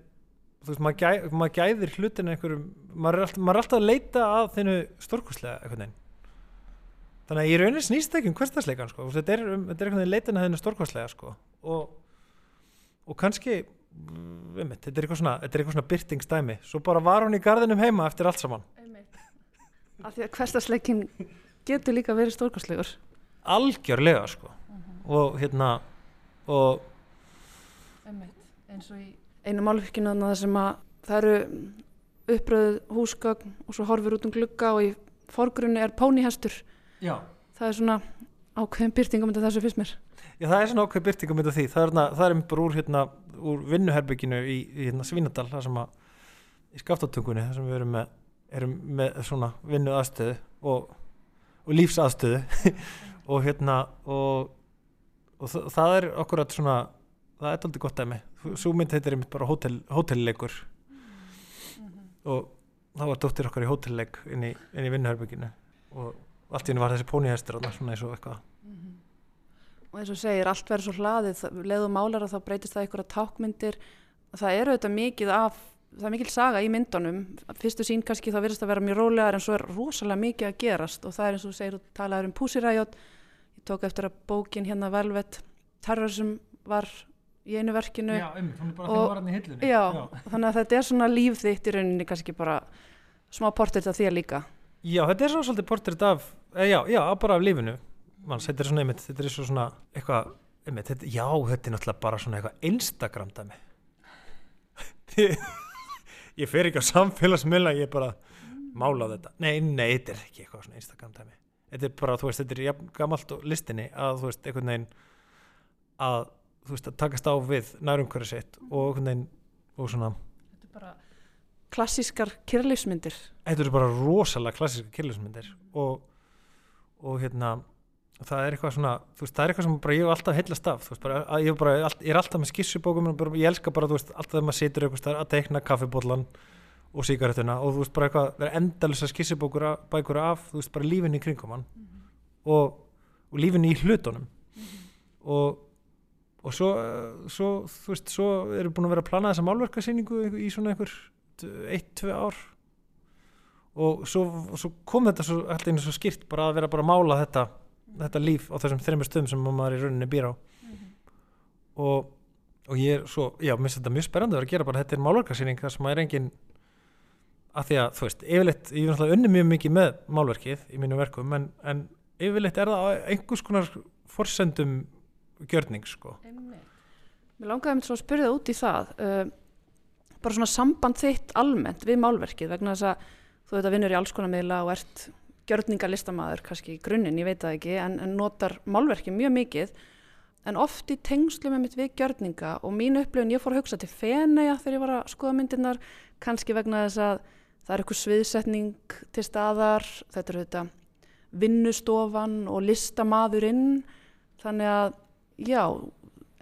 S6: þú veist maður, gæ, maður gæðir hlutinu einhverjum maður er, alltaf, maður er alltaf að leita að þinnu stórkoslega eitthvað neinn þannig að ég raunin snýst ekki um hverstasleikan sko, þetta er, um, þetta er eitthvað leitin að þinnu stórkoslega sko. Og, og kannski um, þetta er eitthvað svona, svona byrtingstæmi svo bara var hún í gardinum heima eftir allt saman.
S4: Af því að hverstasleikin getur líka verið stórkastlegur
S6: algjörlega sko uh mhm. -huh. og hérna og
S4: eins og í einu málfyrkinu það sem að það eru uppröðuð húsgagn og svo horfur út um glugga og í forgrunni er pónihestur
S6: Já.
S4: það er svona ákveðin byrtingum þetta þessu fyrst mér
S6: Já það er svona ákveðin byrtingum þetta því það er, það er bara úr, hérna, úr vinnuherbygginu í, í hérna, Svínadal það sem að í skaftatungunni það sem við erum með, erum með svona vinnu aðstöðu og og lífsaðstöðu. [laughs] Og hérna og, og það, það er okkur að svona það er aldrei gott að mig svo mynd heitir einmitt bara hótel, hótelleikur. Mm -hmm. og þá var dóttir okkar í hótelleik inn í, í vinnuherbygginu og allt í henni var þessi pónihestur svona eins og eitthvað. Mm -hmm.
S4: og eins og segir allt verður svo hlaðið leðum málar og þá breytist það einhverja tákmyndir. Það eru auðvitað mikið af það er mikil saga í myndunum. Fyrstu sín kannski það verðist að vera mjög rólegar en svo er rosalega mikið að gerast og það er eins og segir og talaður um púsiræjot ég tók eftir að bókin hérna velvett terror sem var í einu verkinu.
S6: Já, um, og,
S4: já, já. þannig að þetta er svona líf þitt í rauninni kannski bara smá portrétt af þér líka.
S6: Já, þetta er svo svolítið portrétt af eh, já, já, bara af lífinu. Manns, þetta er svona einmitt, þetta er svona eitthvað einmitt, þetta, já, þetta er náttúrulega bara svona eitthvað Instagram dæmi [laughs] ég fer ekki á samfélagsmiðla ég er bara mála á þetta. Nei, nei, þetta er ekki eitthvað svona Instagram tæmi þetta er bara, þú veist, þetta er ja, gammalt listinni að, þú veist, einhvern veginn að, þú veist, að takast á við nærumhverju sitt og einhvern veginn og svona
S4: Þetta er bara klassískar kyrlífsmyndir
S6: Þetta eru bara rosalega klassískar kyrlífsmyndir og, og hérna það er eitthvað svona, þú veist, það er eitthvað sem bara ég hef alltaf heillast af, þú veist, bara, ég, bara, ég er alltaf með skissubókum, ég elska bara, þú veist, alltaf þegar maður situr eitthvað starf að teikna kaffibólan og síkaretuna og þú veist, bara eitthvað, það er endalisa skissubókur bækur af, þú veist, bara lífin í kringum hann mm -hmm. og, og lífin í hlutunum mm -hmm. og og svo, svo, þú veist, svo erum við búin að vera að plana þessa málverkarsýningu í svona einhver eitt, tvei ár og svo, svo kom þetta svo, alltaf einu svo skýrt bara að vera bara að mála þetta þetta líf á þessum þreymur stöðum sem maður í rauninni býr á. Mm -hmm. og, og ég er svo, já, mér finnst þetta mjög sperrandi að gera bara þetta er málverkarsýning þar sem maður er engin að því að, þú veist, yfirleitt ég er náttúrulega unni mjög mikið með málverkið í mínu verkum, en, en yfirleitt er það einhvers konar forsendum gjörning, sko.
S4: Mér langaði mér svo að spyrja það út í það uh, bara svona samband þitt almennt við málverkið vegna þess að þú veit að vinnur í alls konar miðla og ert gjörningarlistamæður kannski í grunninn, ég veit það ekki en, en notar málverki mjög mikið. En oft í tengslu með mitt við gjörninga og mín upplifin, ég fór að hugsa til feneiga þegar ég var að skoða myndirnar kannski vegna þess að það er eitthvað sviðsetning til staðar þetta eru þetta vinnustofan og listamaðurinn. Þannig að já,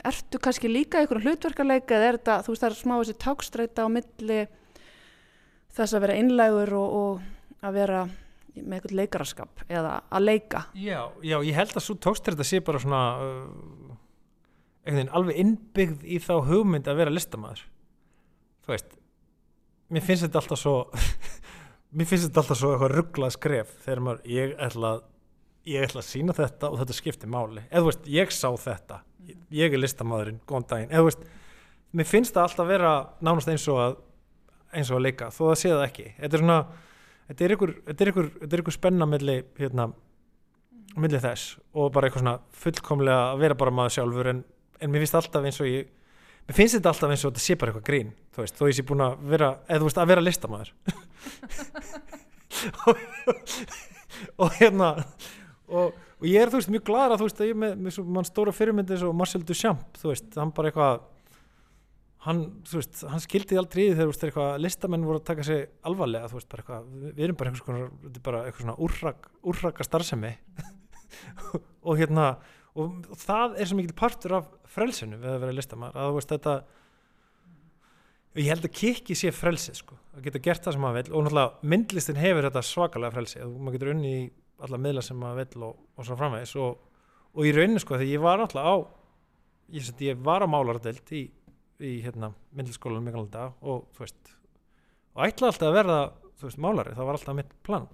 S4: ertu kannski líka einhverjum hlutverkarleika eða er þetta, þú veist það er smá þessi tákstreita á milli þess að vera einlægur og, og að vera með eitthvað leikaraskap eða að leika?
S6: Já, já ég held að svo tókstur þetta sé bara svona uh, veginn alveg innbyggð í þá hugmynd að vera listamæður þú veist mér finnst þetta alltaf svo [laughs] mér finnst þetta alltaf svo eitthvað rugglað skref þegar maður, ég ætla að ég ætla að sína þetta og þetta skiptir máli. Eða þú veist, ég sá þetta. Ég er listamæðurinn, góðan daginn. Eða þú veist, mér finnst það alltaf vera nánast eins og að eins og að leika, þó það sé það ekki. Þetta er svona þetta er ykkur, þetta er ykkur, þetta er ykkur spenna milli, hérna, milli þess og bara eitthvað svona fullkomlega að vera bara maður sjálfur en, en mér finnst alltaf eins og ég mér finnst þetta alltaf eins og þetta sé bara eitthvað grín þú veist, þó ég sé búin að vera, eða þú veist, að vera listamæður [laughs] og, og hérna og, og ég er þú veist mjög glæðar að þú veist að ég með, með mann stóra fyrirmyndis og Marcel Duchamp, þú veist, hann bara eitthvað hann, þú veist, hann skildi aldrei í þegar, þú veist, eitthvað listamenn voru að taka sig alvarlega, þú veist, bara eitthvað við, erum bara þetta er bara eitthvað svona úrrak, úrraka starfsemi. [laughs] Og hérna og það er svo mikil partur af frelsinu við að vera listamann, að þú veist, þetta ég held að kikki sé frelsið, sko, að geta gert það sem maður vil og náttúrulega myndlistin hefur þetta svakalega frelsið, og maður getur unni í alla miðla sem maður vil og, og svo framvegis. Og, og í rauninu, sko, þegar ég var náttúrulega á ég, ég var á málardelt í í hérna, myndliskólanum mjög alveg dag og þú veist og ætlaði alltaf að verða veist, málari, það var alltaf mitt plan.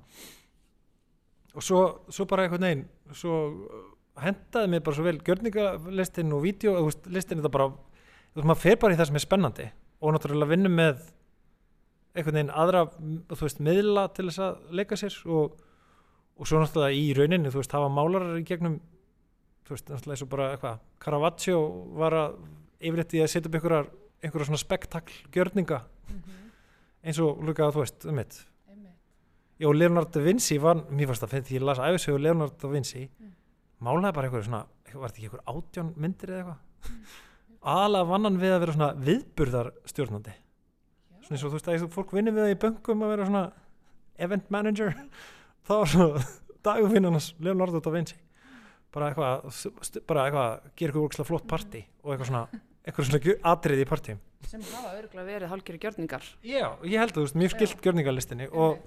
S6: Og svo, svo bara einhvern veginn svo hendaði mér bara svo vel gjörningarlistin og listin þetta bara þú veist, maður fer bara í það sem er spennandi og náttúrulega vinnum með einhvern veginn aðra, þú veist, miðla til þess að leika sér og, og svo náttúrulega í rauninni, þú veist, hafa málarar í gegnum þú veist, náttúrulega eins og bara eitthvað Caravaggio var að yfirleitt í að setja upp einhverjar einhverjar svona spektaklgjörninga. Mm -hmm. eins og líka að þú veist um mitt já, Leonardo da Vinci var, mér fannst það því ég las æfisögu Leonardo da Vinci. Mm. málaði bara einhverju svona var þetta ekki einhver átján myndir eða eitthvað? Mm. aðalega vannan við að vera svona viðburðar stjórnandi svona eins og þú veist að fólk vinnir við það í böngum að vera svona event manager þá var svona [laughs] dagfinnarnas Leonardo da Vinci bara eitthvað bara eitthvað, gera eitthvað flott party og eitthvað svona eitthvað svona atrið í partím
S4: sem hafa örgulega verið hálfgerði gjörningar.
S6: Já, ég held að þú veist, mjög skilt gjörningarlistinni og,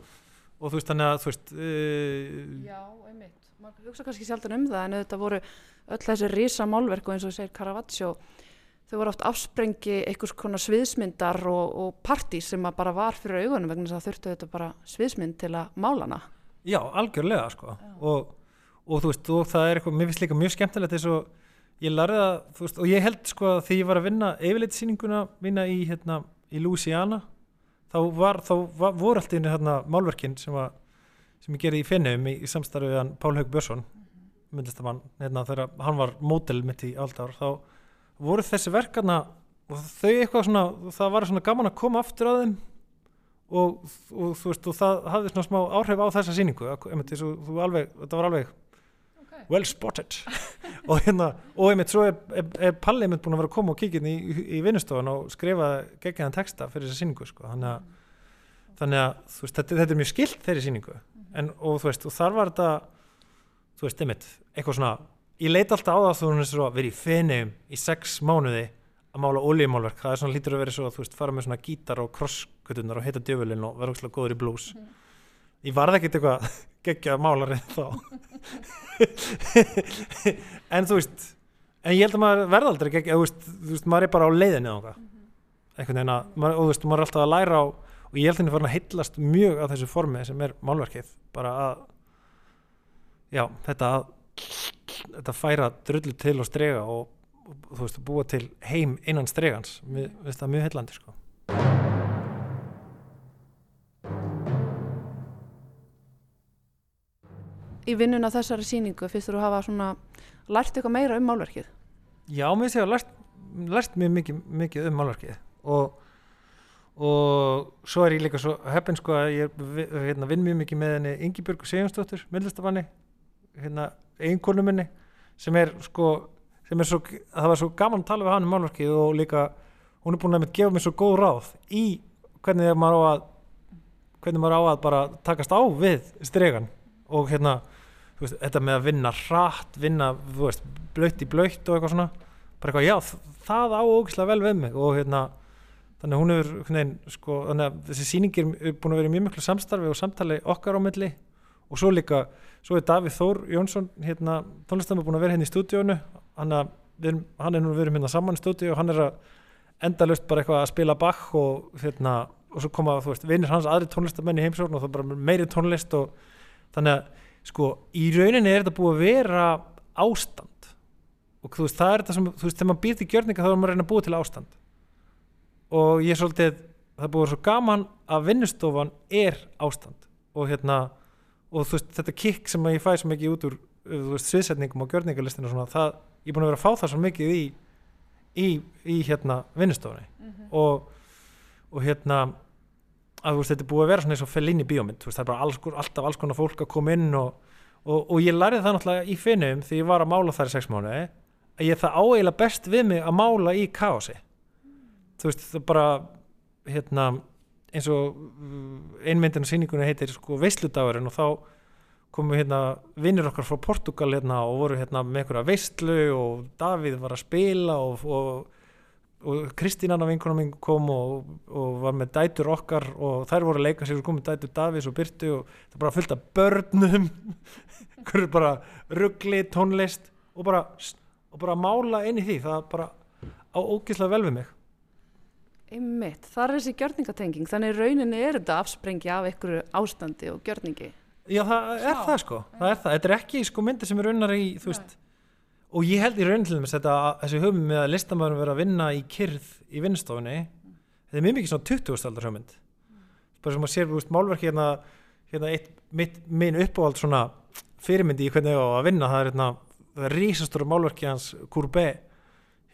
S6: og þú veist, þannig að þú veist
S4: uh, já, einmitt. Maður hugsa kannski sjálf um það en þetta voru öll þessi risa málverk og eins og segir Caravaggio þau voru oft afsprengi einhvers konar sviðsmyndar og, og partí sem bara var fyrir augunum vegna þess að þurftu þetta bara sviðsmynd til að málana
S6: já, algjörlega sko. Og, og þú veist, og það er eitthvað, mér finnst líka mjög skemmtilegt þess að ég larði það, þú veist, og ég held sko að því ég var að vinna yfirleitsýninguna vinna í, hérna, í Louisiana þá var, þá var, voru alltaf einu hérna málverkinn sem að sem ég gerði í Finnum í, í samstarfið hann Pál Haug Björnsson, myndlistamann hérna þegar hann var mótel mitt í allt ár þá voru þessi verkarna og þau eitthvað svona, það var svona gaman að koma aftur að þeim og, og þú veist, og það hafði svona smá áhrif á þessa síningu, þú alveg, þetta var alveg well spotted. [laughs] Og hérna, og einmitt svo er, er, er Palli einmitt búin að vera að koma og kíkja inn í, í vinnustofan og skrifa geggjæðan texta fyrir þessa síningu sko, þannig að, þannig að veist, þetta, þetta er mjög skilt þeirri síningu en, og þú veist, og þar var þetta þú veist, einmitt, eitthvað svona ég leit alltaf á það að þú veist svo verið í fenum í sex mánuði að mála oljumálverk, það er svona lítur að vera svo að þú veist, fara með svona gítar og krosskutunar og heita djöfulinn og vera ógslag góður í blues. Ég varði ekkert eitthvað [laughs] geggjað málarinn þá [laughs] [laughs] en þú veist en ég held að maður verða aldrei geggjað þú veist, þú veist, maður er bara á leiðinni á einhvern veginn að, maður, og þú veist, maður er alltaf að læra á og ég held að henni farin að heitlast mjög af þessu formi sem er málverkið. Bara að já, þetta að þetta færa drullu til og strega og, og þú veist, búa til heim innan stregans, mér finnst það mjög heillandi sko.
S4: Í vinnuna þessari síningu fyrst þú hafa svona lært eitthvað meira um málverkið?
S6: Já, mér finnst ég að lært, lært mjög mikið, mikið um málverkið og og svo er ég líka svo heppin sko að ég hérna, vinn mjög mikið með henni Ingi Björg Sigjónsdóttur, myndlistafanni hérna, einkornu minni sem er sko sem er svo, það var svo gaman að tala við hann um málverkið og líka hún er búin að gefa mér svo góð ráð í hvernig maður á að hvernig maður á að bara takast á við stregan og hérna veist, þetta með að vinna hratt vinna, þú veist, blöytt í blöytt og eitthvað svona bara eitthvað, já, það á ógislega vel við mig og hérna þannig að hún hefur nein, sko, þannig að þessi síningir er búin að vera mjög miklu samstarfi og samtali okkar á milli og svo líka svo er Davíð Þór Jónsson hérna, tónlistamur búin að vera hérna í stúdíónu hann, að, hann er nú verið hérna saman í stúdíó og hann er að endalust bara eitthvað að spila Bach og, hérna, og svo koma, þú veist, vinir hans aðri tónlistamenn í heimsókn og það er bara meiri tónlist og þannig að, sko, í rauninni er þetta búið að vera ástand. Og þú veist, það er þetta sem, þú veist, þegar maður býr til gjörninga þá er maður að reyna að búa til ástand. Og ég er svolítið það búið svo gaman að vinnustofan er ástand. Og hérna og þú veist þetta kikk sem ég fæ svo mikið út úr veist, sviðsetningum og gjörningalistinu og svona það, ég er búin að vera að fá það svo mikið í í, í hérna vinnustofunni mm -hmm. og, og hérna að veist þetta er búið að vera svona eins og fell inn í bíómynd veist, það er bara alls, alltaf alls konar fólk að koma inn og, og, og ég lærið það náttúrulega í finnum þegar ég var að mála þar í sex mánu að ég það áeila best við mig að mála í kási þú veist það bara hérna eins og uh, einmyndin á síningunni heitir sko veisludagurinn og þá komu hérna vinnir okkar frá Portugal hérna og voru hérna með einhverja veislu og Davíð var að spila og, og, og Kristín annar vinkunum minn kom og, og var með dætur okkar og þær voru að leika sér og komið dætur Davíðs og Byrtu og það bara fylgta börnum. [laughs] Hverju bara ruggli tónlist og bara, og bara mála inn í því. Það bara á ógíslega vel við mig.
S4: Einmitt, það er þessi gjörningatenging, þannig rauninni er þetta afsprengja af einhverju ástandi og gjörningi.
S6: Já, það er Já. það sko, það er það, þetta er ekki sko myndir sem er raunar í, þú veist, Nei. Og ég held í raunin til þess að þessi hugmynd með að listamæðurum vera að vinna í kyrð í vinstofunni, mm. þetta er mjög mikið svona 20-staldar hugmynd, mm. bara sem að sér, veist, málverki hérna, hérna eitt, mitt, minn uppáhald svona fyrirmyndi í hvernig það á að vinna, það er hérna, rísastóru málverki hans Courbet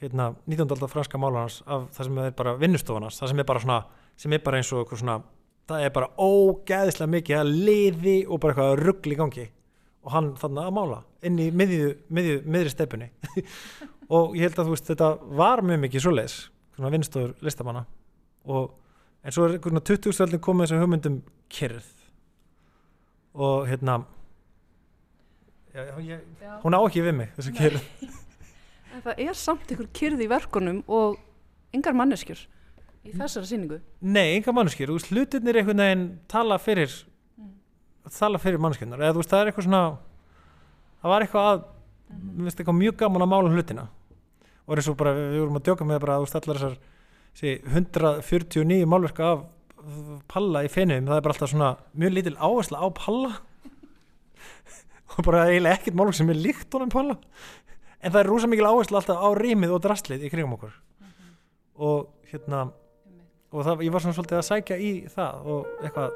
S6: hérna, 19. aldar franska málarnas af það sem er bara vinnustofanars það sem er bara svona, sem er bara eins og svona, það er bara ógæðislega mikið að liði og bara eitthvað ruggli gangi og hann þannig að mála inn í miðju, miðju, miðri steipunni [laughs] og ég held að þú veist þetta var mjög mikið svo leis svona vinnstofur listamanna og en svo er svona 20. komið þessum hugmyndum kyrð og hérna já, ég, hún á ekki við mig þessu kyrð [laughs]
S4: það er samt einhver kyrði í verkunum og yngar manneskjur í þessari síningu.
S6: Nei, yngar manneskjur. Hlutinir einhvern veginn tala fyrir, tala fyrir manneskjurnar. Eða þú veist, það er eitthvað svona, það var eitthvað að, mm -hmm. við veist, eitthvað mjög gaman að mála hlutina. Og eins og bara, við vorum að djóka með bara, þú veist, allar þessar, sé, 149 málverka af palla í fenum, það er bara alltaf svona mjög lítil áhersla á palla [laughs] og bara eiginlega ekkert málverk sem er líkt honum palla en það er rosa mikil áherslu alltaf á rýmið og drastlið í kringum okkur mm -hmm. og hérna og það, ég var svona svolítið að sækja í það og eitthvað,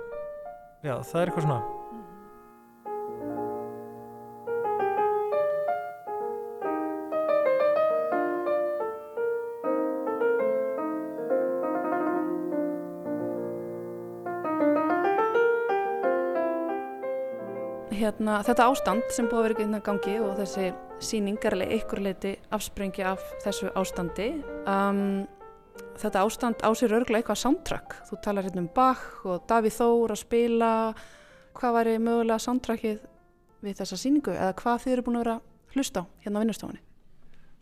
S6: já það er eitthvað svona
S4: hérna, þetta ástand sem búið að vera innan gangi og þessi síning er alveg einhver leiti afsprengi af þessu ástandi. Um, þetta ástand á sér örgulega eitthvað soundtrack. Þú talar hérna um Bach og Davíð Þór að spila. Hvað væri mögulega soundtrackið við þessa síningu eða hvað þið eru búin að vera hlusta á hérna á vinnustofunni?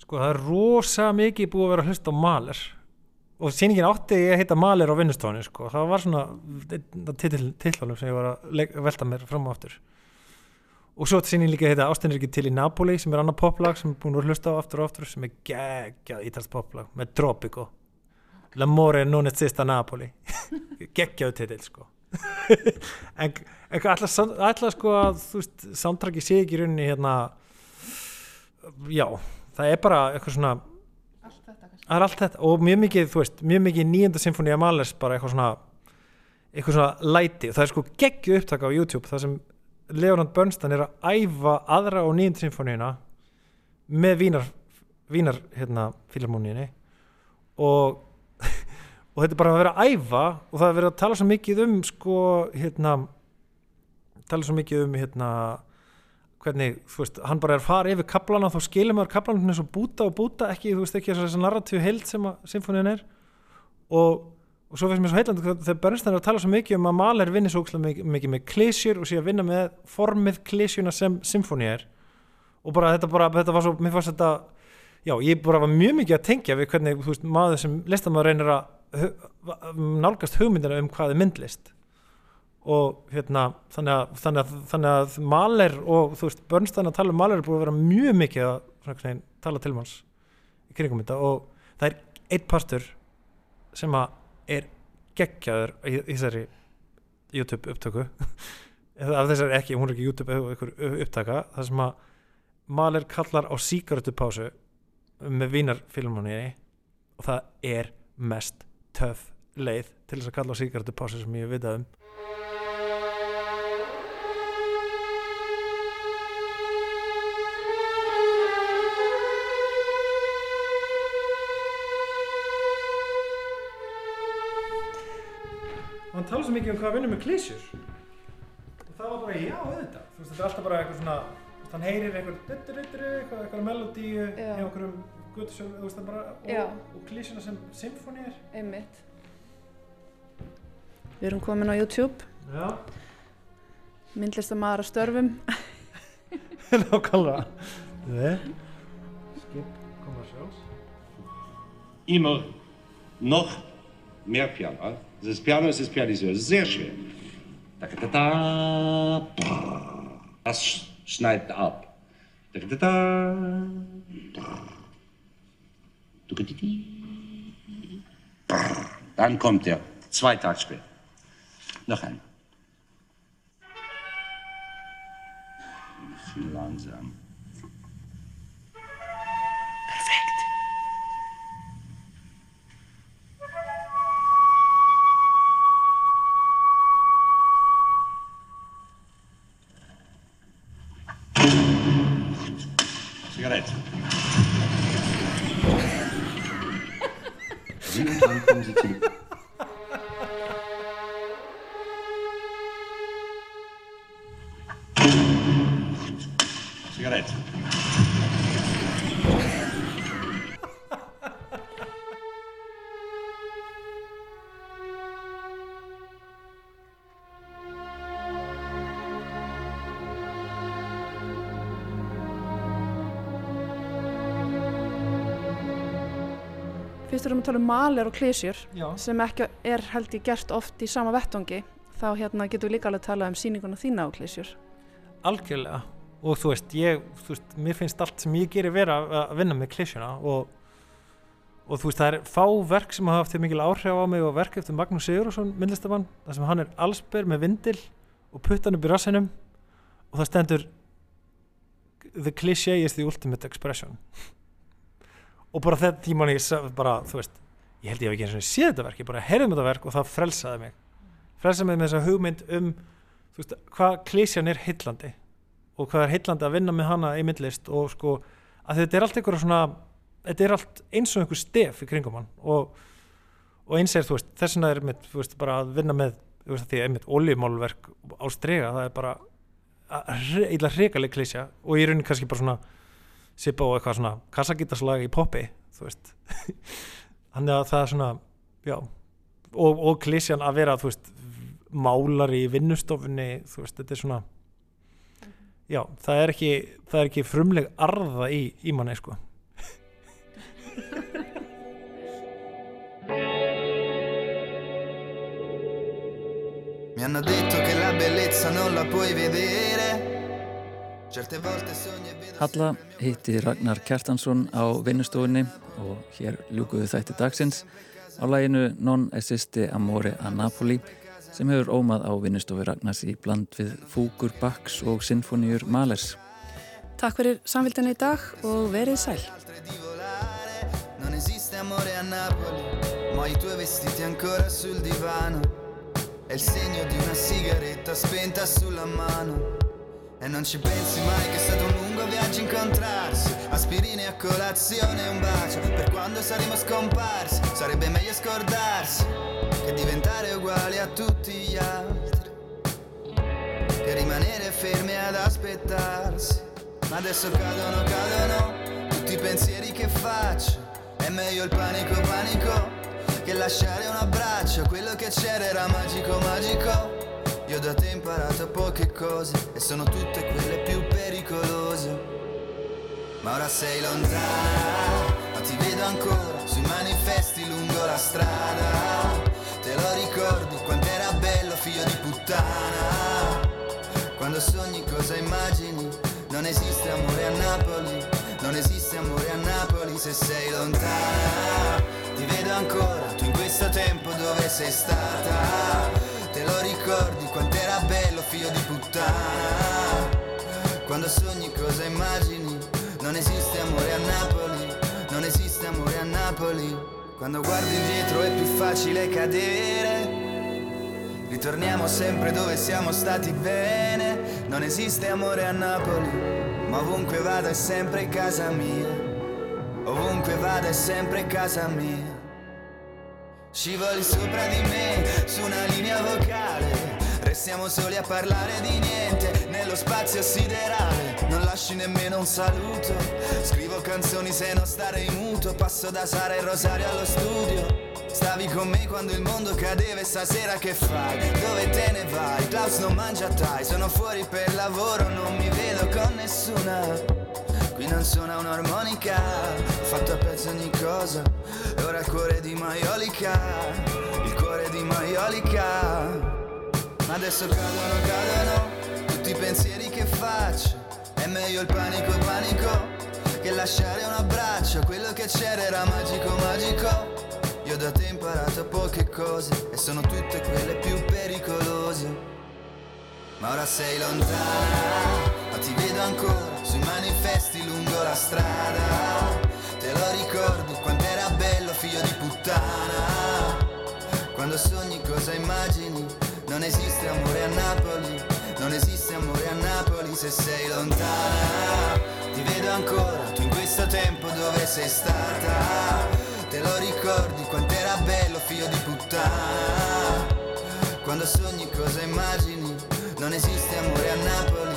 S6: Sko það er rosa mikið búið að vera hlusta á Maler og síningin átti ég heita Maler á vinnustofunni sko. það var svona tillálum sem ég var að velta mér fram á aftur og svo síningin líka heita Ástin er ekki til í Napoli sem er annar poplag sem er búin að hlusta á aftur og aftur sem er geggjað ítalst poplag með Tropico. L'amore non esista Napoli. [laughs] Geggjaðu titill sko. [laughs] En, en alltaf sko að þú veist, samtraki sé ekki rauninni hérna já, það er bara eitthvað svona það er allt þetta. Og mjög mikið, þú veist, mjög mikið nýjönda symfóni að malers bara eitthvað svona eitthvað svona læti. Og það er sko geggju upptaka á YouTube þar sem Leonard Bernstein er að æfa aðra og nýjönda symfóniuna með vínar vínar, hérna, fílarmóniðinni og [laughs] og þetta er bara að vera að æfa og það er verið að tala svo mikið um sko, hérna tala svo mikið um, hérna hvernig, þú veist, hann bara er að fara yfir kaplana þá skilur maður kaplana eins og búta og búta ekki, þú veist, ekki þess að narratíu heilt sem að symfónin er og, og svo finnst mér svo heitland þegar Bernstein er að tala svo mikið um að Mahler vinni svo mikið, mikið með klísjur og sé að vinna með formið klísjuna sem symfóni er. Og bara þetta bara, þetta var svo, mér fannst þetta já, ég bara var mjög mikið að tengja við hvernig, þú veist, maður sem listamæður reynir að nálgast hugmyndina um hvað er myndlist. Og hérna þannig að, þannig að, þannig að Mahler og þú veist Bernstein að tala um Mahler er búin að vera mjög mikið að svona, tala til manns í kringum þetta. Og það er eitt pastur sem að er geggjaður í, þessari YouTube upptöku. [laughs] Af þessari ekki, hún er ekki YouTube upptaka það sem að Mahler kallar á síkartupásu með vínarfilmunni og það er mest töf leið til þess að kalla á síkartupásu sem ég veit að um hann tala svo mikið um hvað að vinna með klísjur og það var bara já auðvitað. Þú veist þetta er alltaf bara eitthvað svona hann heyrir eitthvað eitthvað, eitthvað melodíu í einhverjum guttsjón þú veist það bara og, og klísjuna sem symfónir
S4: einmitt. Við erum komin á YouTube.
S6: Já.
S4: Myndlistamæðar að störfum. [laughs]
S6: Nákvæmlega. Skip commercials
S7: immer noch mehr Piano Ze piano ist spialisuje. Sehr schön. Da, da, da. Das schneidet ab. Dann kommt er. Zwei Tage später. Noch einmal. Langsam.
S4: Fyrst erum við að tala um maler og klísjur sem ekki er held ég gert oft í sama vettangi þá hérna getum við líka alveg að tala um síninguna þína á klísjur
S6: algjörlega. Og þú veist, ég, þú veist, mér finnst allt sem ég gerir vera að vinna með klísjuna og, og þú veist, það er fá verk sem hafa haft mikil áhrif á mig og verk eftir Magnús Sigurðarsson, myndlistamann þar sem hann er allsber með vindil og puttan upp í rassinum og það stendur the cliché is the ultimate expression og bara þetta tíman ég bara, þú veist, ég held ég hef ekki eins og séð þetta verk, ég bara heyrðum þetta verk og það frelsaði mig. Frelsaði mig með þessa hugmynd um þú veist, hvað klísjan er heillandi og hvað er heillandi að vinna með hana í myndlist og sko, að þetta er allt einhverja svona, þetta er allt eins og einhver stef í kringum hann og, og eins er, þú veist, þess vegna er mitt, þú veist, bara að vinna með, þú veist, því að einmitt oljumálverk á strega, það er bara eila hrigaleg klísja og sipa á eitthvað svona kassagítarslag í poppi, þú veist. [laughs] Þannig að það er svona, já og, og klísjan að vera, þú veist málari í vinnustofunni þú veist, þetta er svona já, það er ekki, það er ekki frumleg arða í, í manni sko. [laughs]
S8: Mi hanno detto che la bellezza non la puoi vedere
S2: Halla hitti Ragnar Kjartansson á vinnustofunni og hér ljúkuðu þætti dagsins á læginu Non esiste amore a Napoli sem hefur ómað á vinnustofu Ragnars í bland við fúkur, baks og sinfoníur Malers.
S4: Takk fyrir samfélgina í dag og verið sæl.
S8: Non esiste amore a Napoli Ma i tuoi vestiti ancora sul divano È il segno di una sigaretta spenta sulla mano E non ci pensi mai che è stato un lungo viaggio incontrarsi. Aspirine a colazione e un bacio. Per quando saremo scomparsi Sarebbe meglio scordarsi Che diventare uguali a tutti gli altri. Che rimanere fermi ad aspettarsi. Ma adesso cadono, cadono Tutti i pensieri che faccio. È meglio il panico, panico Che lasciare un abbraccio. Quello che c'era era magico, magico io da te ho imparato poche cose e sono tutte quelle più pericolose. Ma ora sei lontana, ma ti vedo ancora sui manifesti lungo la strada. Te lo ricordi quant'era bello figlio di puttana? Quando sogni cosa immagini? Non esiste amore a Napoli, non esiste amore a Napoli se sei lontana. Ti vedo ancora, tu in questo tempo dove sei stata? Ricordi quant'era bello figlio di puttana. Quando sogni cosa immagini? Non esiste amore a Napoli Non esiste amore a Napoli. Quando guardi indietro è più facile cadere. Ritorniamo sempre dove siamo stati bene. Non esiste amore a Napoli Ma ovunque vada è sempre casa mia. Ovunque vada è sempre casa mia. Scivoli sopra di me, su una linea vocale Restiamo soli a parlare di niente, nello spazio siderale. Non lasci nemmeno un saluto. Scrivo canzoni se non stare in muto. Passo da Sara e Rosario allo studio. Stavi con me quando il mondo cadeva e stasera che fai? Dove te ne vai? Klaus non mangia tai Sono fuori per lavoro, non mi vedo con nessuna. Qui non suona un'armonica, ho fatto a pezzi ogni cosa. E ora il cuore di Maiolica, il cuore di Maiolica. Ma adesso cadono, cadono, tutti i pensieri che faccio È meglio il panico, panico, che lasciare un abbraccio Quello che c'era era magico, magico Io da te ho imparato poche cose E sono tutte quelle più pericolose ma ora sei lontana, ma ti vedo ancora sui manifesti lungo la strada. Te lo ricordi quant'era bello figlio di puttana? Quando sogni cosa immagini? Non esiste amore a Napoli, non esiste amore a Napoli se sei lontana. Ti vedo ancora, tu in questo tempo dove sei stata? Te lo ricordi quant'era bello figlio di puttana? Quando sogni cosa immagini? Non esiste amore a Napoli